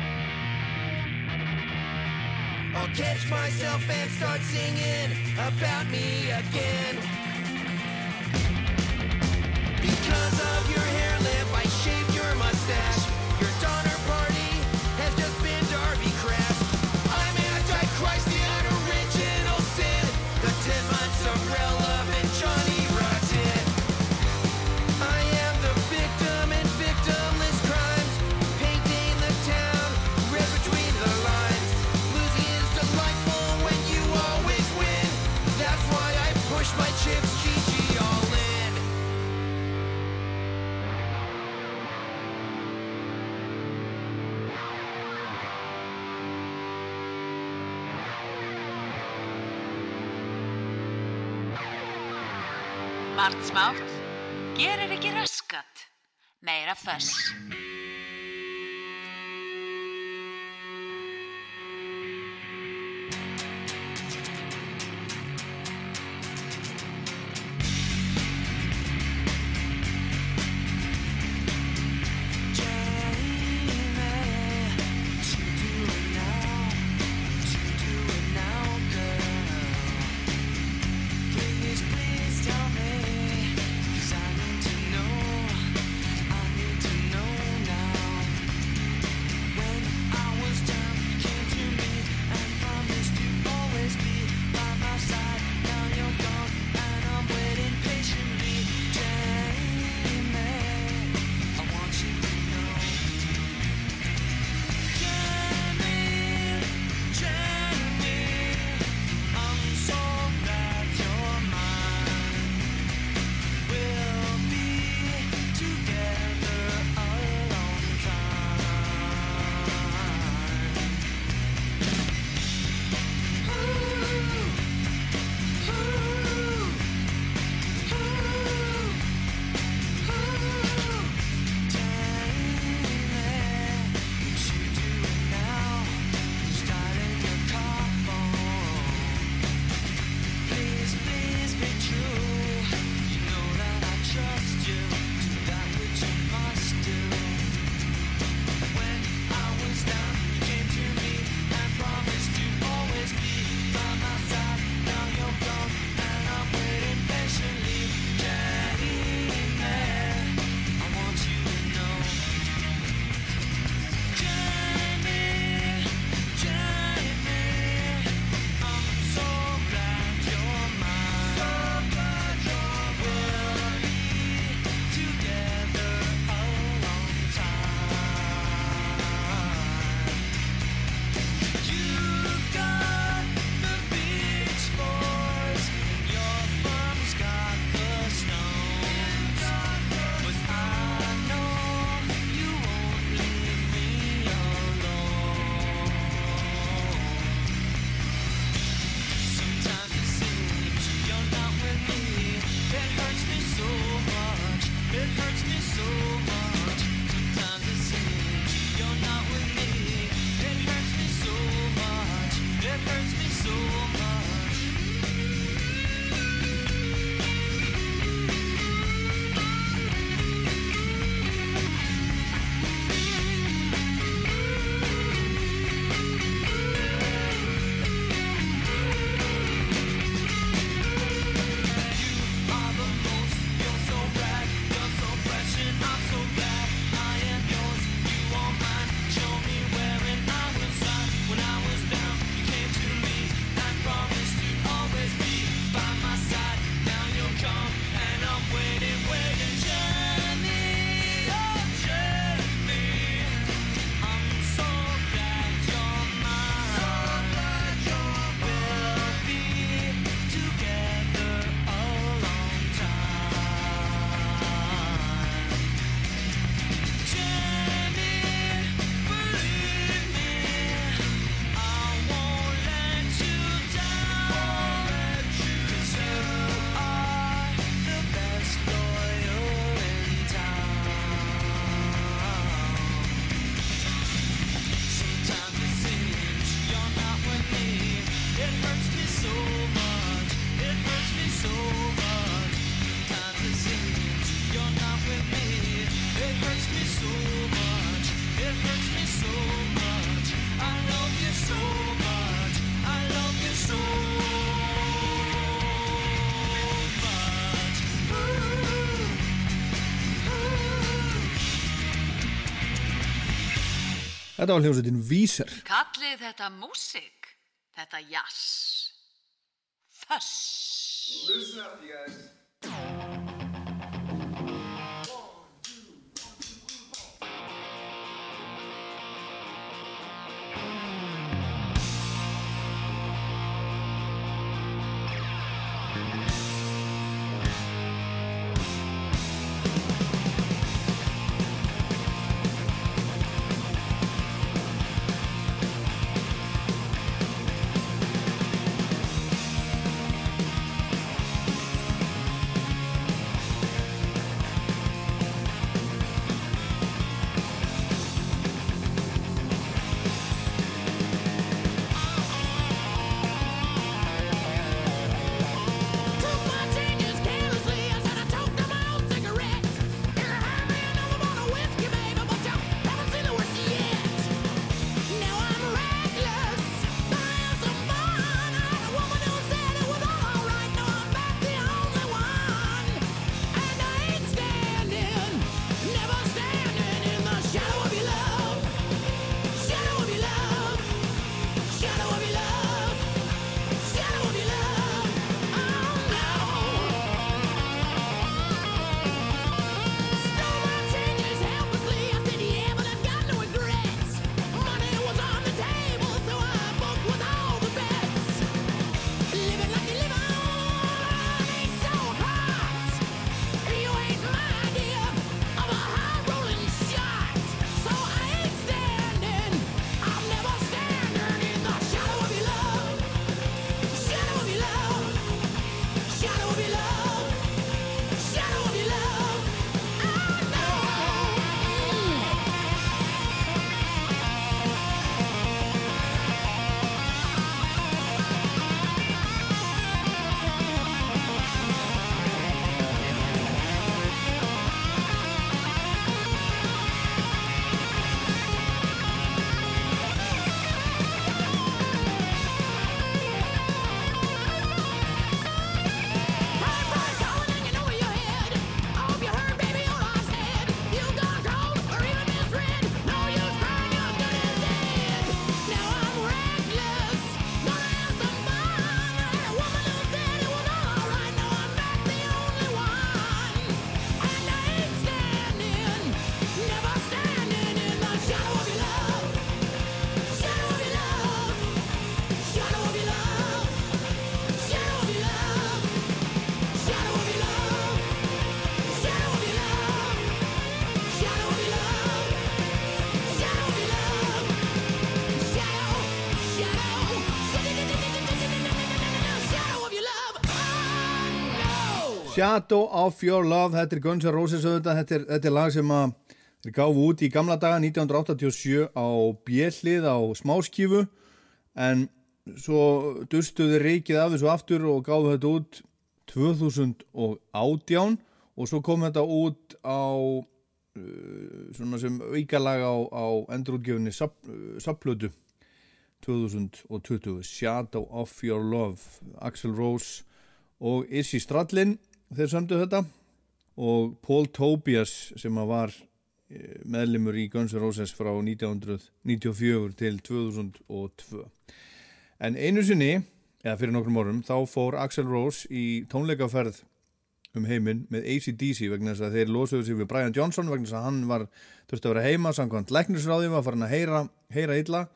I'll catch myself and start singing about me again. Because of your hair lip. margt smátt, gerir ekki raskat, meira föss. Þetta var hljómsveitin Víser. Kallið þetta músík, þetta jazz. Shadow of Your Love, þetta er Guns N' Roses auðvitað, þetta er, þetta er lag sem að þeir gáfu út í gamla daga 1987 á bjellið á smáskífu. En svo dustuði reikið af þessu aftur og gáðu þetta út 2018 og svo kom þetta út á uh, svona sem aukalag á, á endurútgefinni Sapplötu 2020 Shadow of Your Love Axl Rose og Izzy Stradlin þeir samtu þetta. Og Paul Tobias sem var eh, meðlimur í Guns N' Roses frá 1994 til 2002 en einu sinni eða fyrir nokkrum orðum þá fór Axl Rose í tónleikaferð um heiminn með ACDC vegna þess að þeir losuðu sig við Brian Johnson vegna þess að hann var þurfti að vera heima samkvæmt læknisráði var farin að heyra, heyra illa.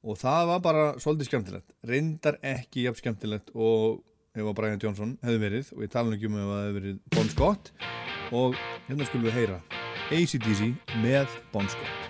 Og það var bara svolítið skemmtilegt. Reyndar ekki jafn skemmtilegt og ef að Brian Johnson hefði verið og ég tala ekki um ef að hefði verið Bon Scott og hérna skulum við heyra ACDC með Bon Scott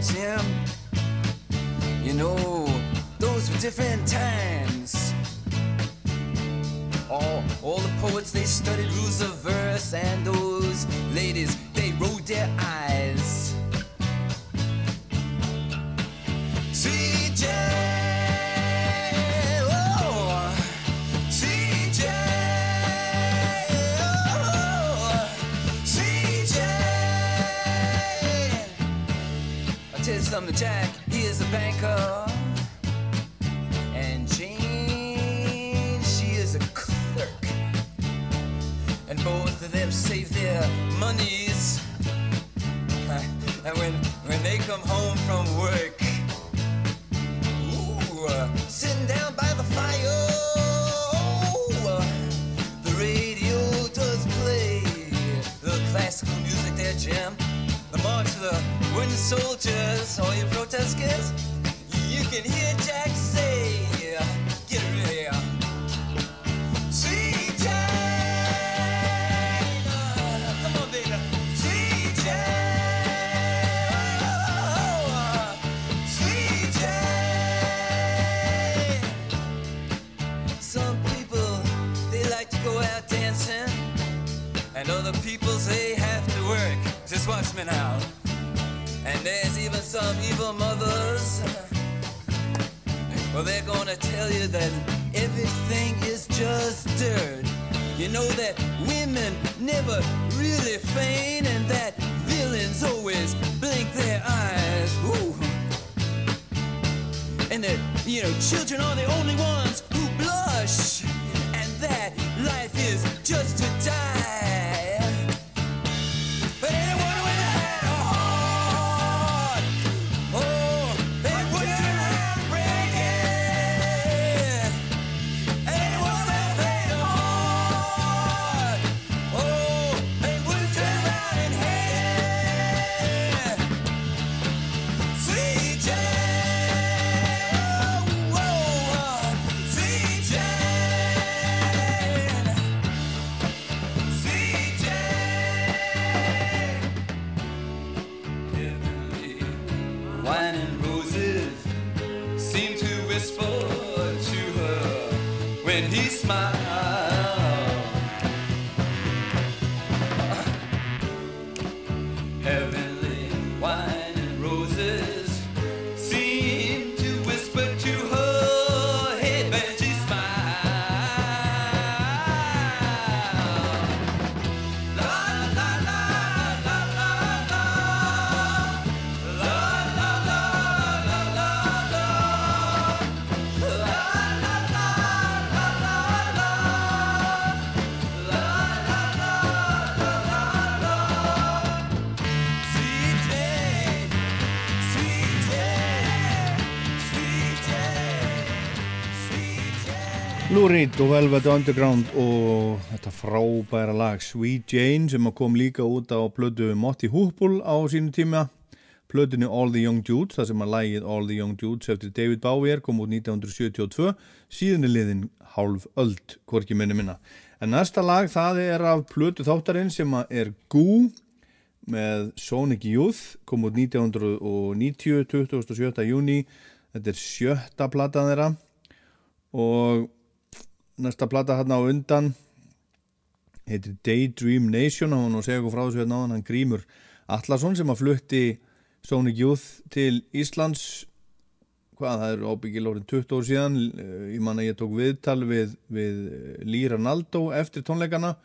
Jim. Lou Reed og Velvet Underground og þetta frábæra lag Sweet Jane sem kom líka út á plödu Motti Hoople á sínu tíma. Plötinu All the Young Dudes þar sem að lagið All the Young Dudes eftir David Bowie kom út 1972 síðan er liðin hálf öld hvorki minni minna. En næsta lag það er af plötu þáttarinn sem er Goo með Sonic Youth kom út 1990 27. júni þetta er sjötta platan þeirra. Og næsta plata hann á undan. Heitir Daydream Nation og og segja okkur frá þessu hérna áðan. Hann Grímur Allarsson sem að flutti Sonic Youth til Íslands. Hvað það er ábyggil orðin 20 ár síðan. Eh, ég man að ég tók viðtal við, við Líra Naldó eftir tónleikana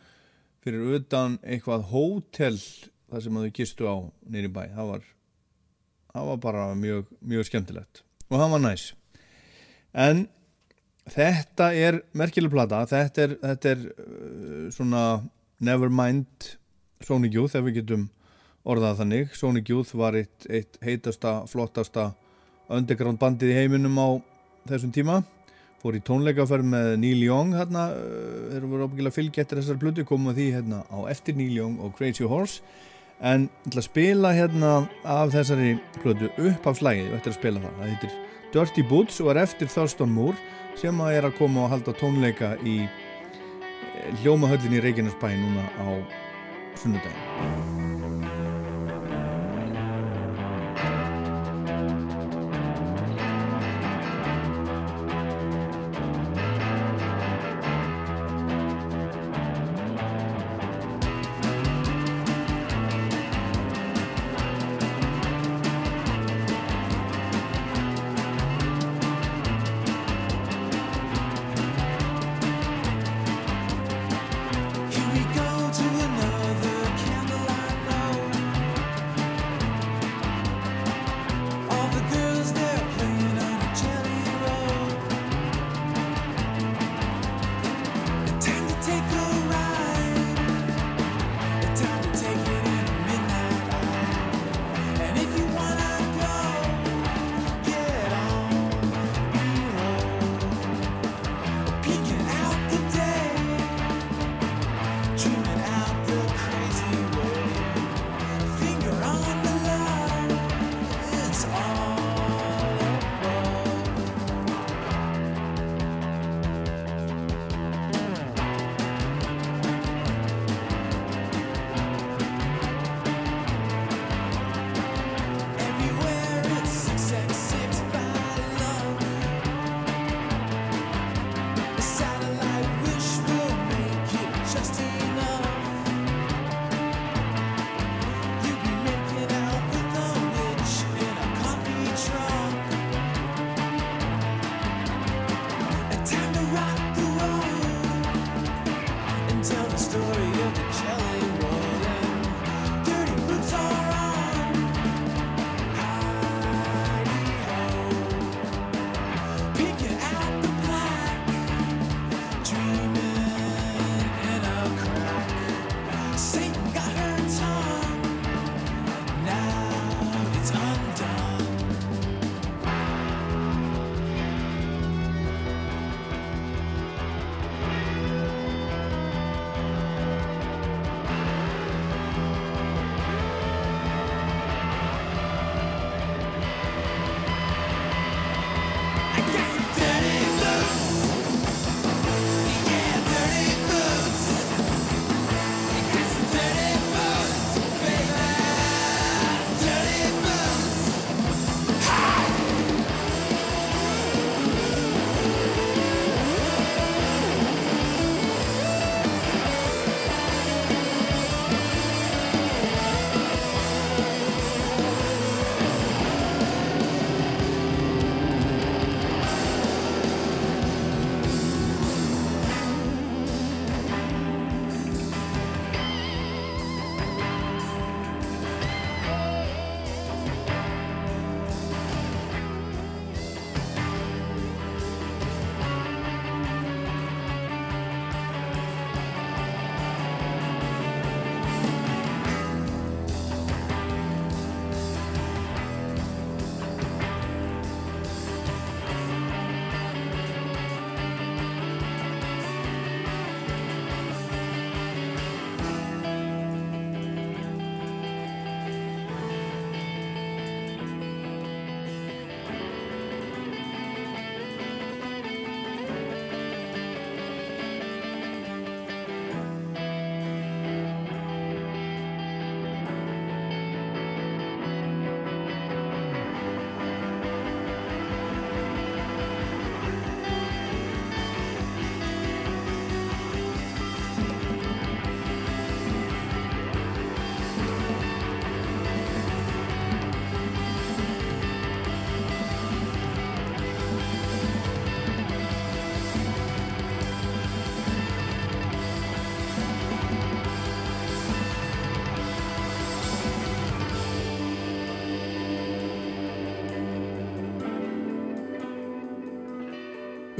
fyrir utan eitthvað hótel þar sem að þau gistu á nýri bæ. Það var, það var bara mjög, mjög skemmtilegt. Og hann var næs. En þetta er merkileg plata. Þetta er, þetta er uh, svona Nevermind Sonic Youth ef við getum orðað þannig. Sonic Youth var eitt, eitt heitasta, flottasta underground bandið í heiminum á þessum tíma. Fór í tónleikaferð með Neil Young hérna, uh, þeir voru ábyggilega fylgja eftir þessar plötu komum að því hérna á eftir Neil Young og Crazy Horse. En ég ætla að spila hérna af þessari plötu upp á slægið, við ættum að spila það. Það heitir Dirty Boots og er eftir Thurston Moore sem að er að koma og halda tónleika í eh, hljómahöllinni Reykjanesbæ núna á sunnudaginn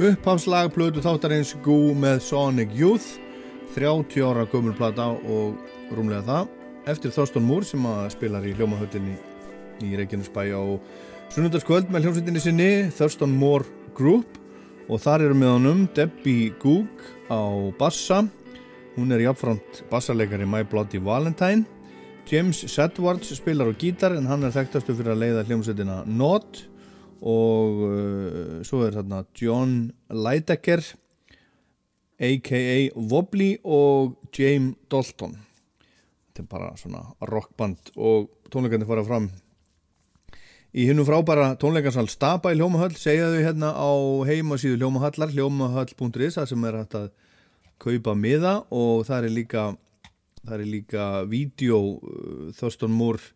upphafslag plötu þáttarins Goo með Sonic Youth 30 ára gömul plata og rúmlega það eftir Þorston Moore sem spilar í hljómahöllinni í Reykjanesbæ á sunnundarskvöld með hljómsveitinni sinni Thurston Moore Group. Og þar eru með honum Debbie Goog á bassa. Hún er jáfnframt bassarleikari My Bloody Valentine. James Sedwards spilar á gítar en hann er þekktastu fyrir að leiða hljómsveitina Nod og uh, svo er þarna John Leidecker a.k.a. Wobbly og James Dalton þetta er bara svona rockband og tónleikarnir fara fram í hinnum frábæra tónleikarsal Stapa í Hljómahöll segja þau hérna á heimasíðu Hljómahallar hljómahöll.is það sem er hægt að kaupa miða og það er líka það er líka vídeo uh, Thurston Moore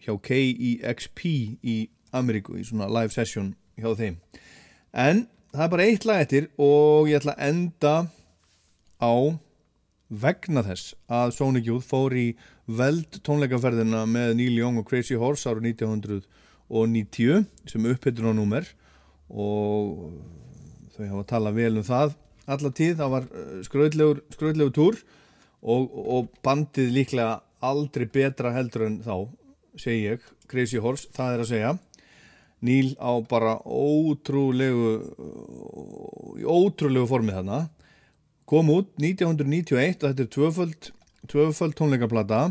hjá KEXP í Ameríku í svona live session hjá þeim. En það er bara eitt lag eftir og ég ætla að enda á vegna þess að Sonic Youth fór í veld tónleikaferðina með Neil Young og Crazy Horse árið 1990 sem upphittur á númer og þau hafa að tala vel um það alla tíð, það var skröðlegur skröðlegur túr og, og bandið líklega aldrei betra heldur en þá segi ég, Crazy Horse, það er að segja Neil á bara ótrúlegu ótrúlegu formið þarna. Kom út 1991 og þetta er tvöföld, tvöföld tónleikaplata.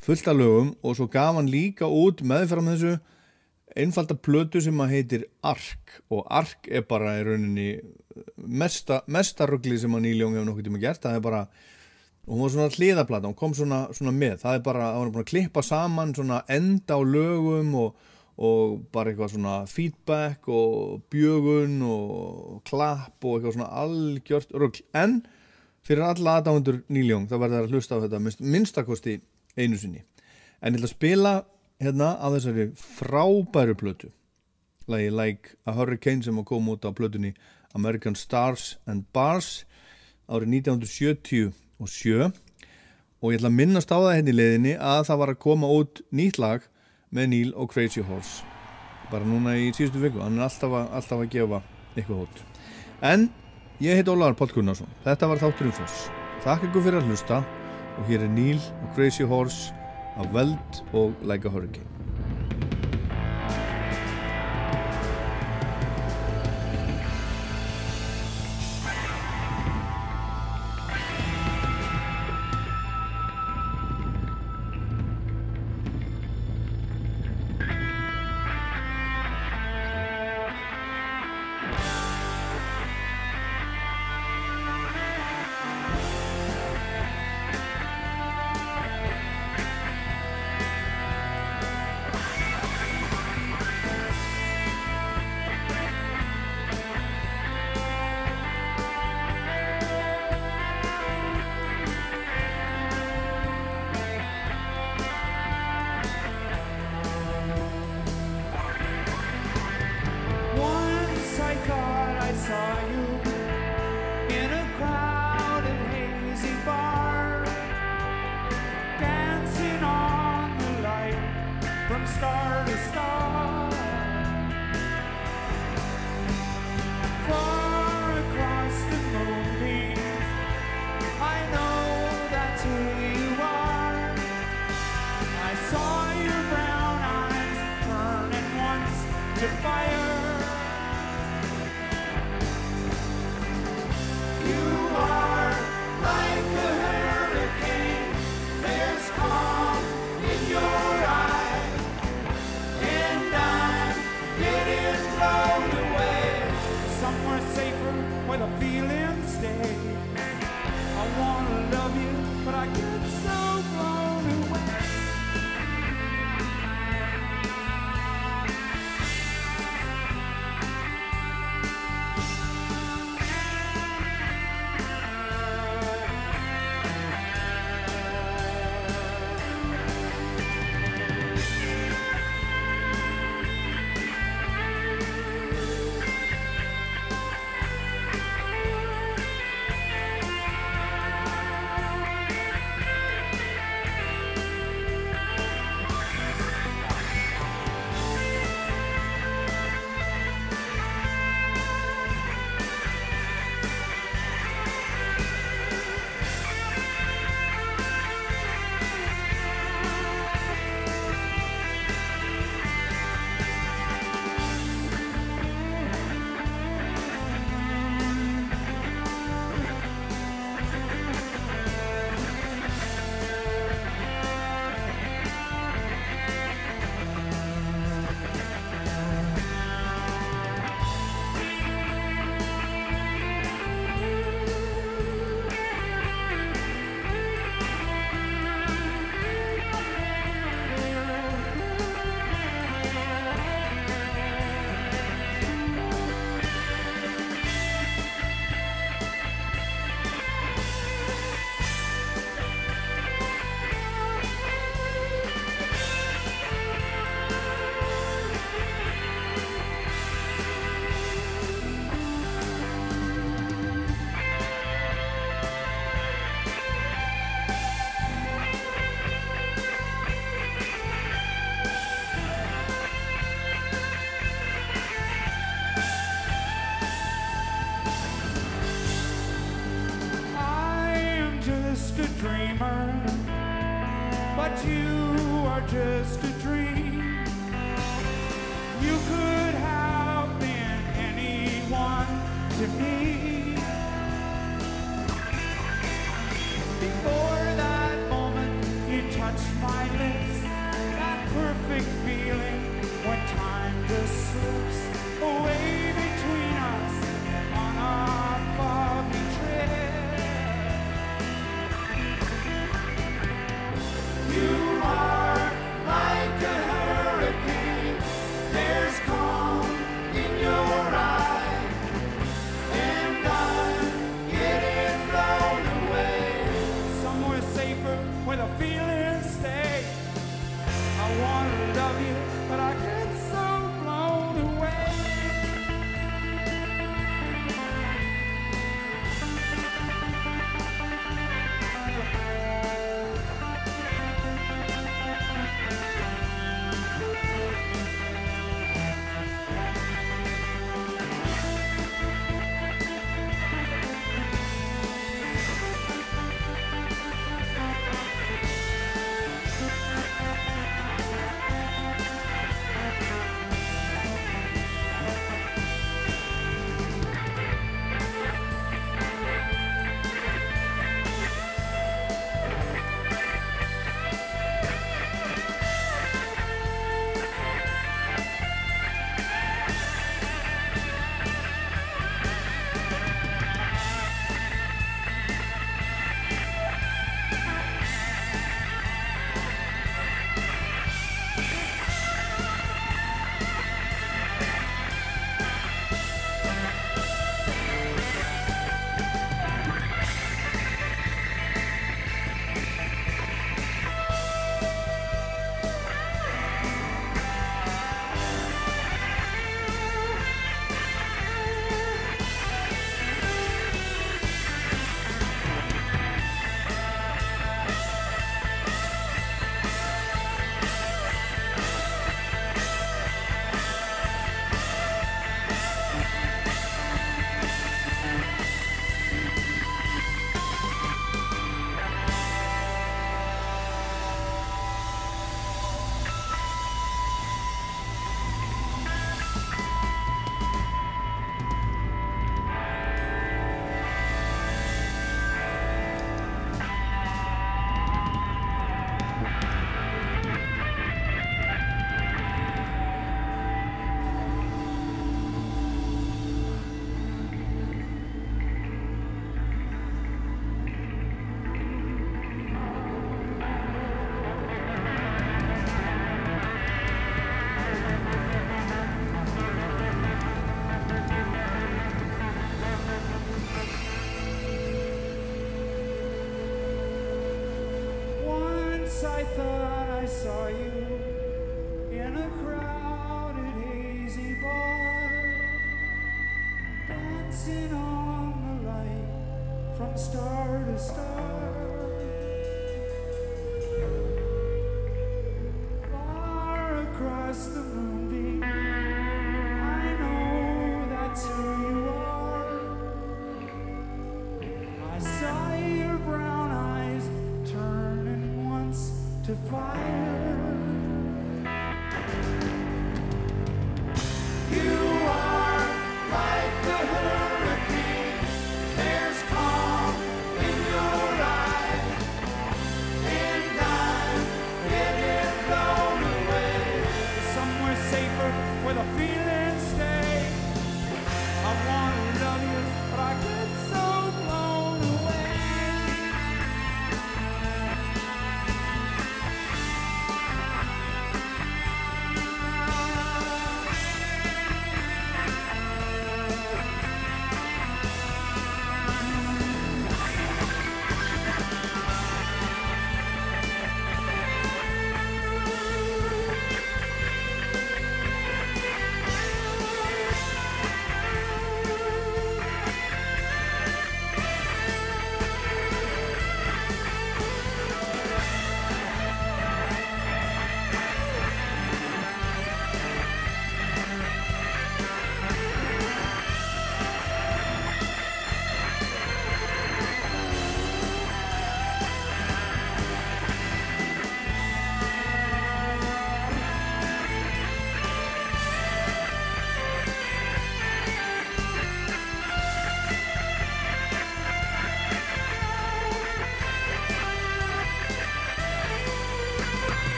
Fullt af lögum og svo gaf hann líka út meðfram þessu einfalda plötu sem að heitir Ark. Og Ark er bara í rauninni mesta, mesta ruggli sem að Neil Young hefur nokkuð tíma gert, það er bara og hún var svona hliðaplata, hún kom svona, svona með. Það er bara, það var bara að klippa saman svona enda á lögum og, og bara eitthvað svona feedback og bjögun og klapp og eitthvað svona algjört ruggl, en fyrir alla aðdáðundur Young, það verður að hlusta á þetta minnst, minnstakosti einu sinni. En ég ætla að spila hérna á þessari frábæru plötu. Lagi Like a Hurricane sem kom út á plötunni American Stars and Bars árið 1977 og ég ætla að minnast á það hérna í leiðinni að það var að koma út nýtt lag með Neil og Crazy Horse. Bara núna í síðustu viku hann er alltaf að, alltaf að gefa eitthvað hótt en ég heit Ólaður Pál Gunnarsson. Þetta var þátturinn fyrst þakka ykkur fyrir að hlusta og hér er Neil og Crazy Horse af Veld og Like a Hurricane slips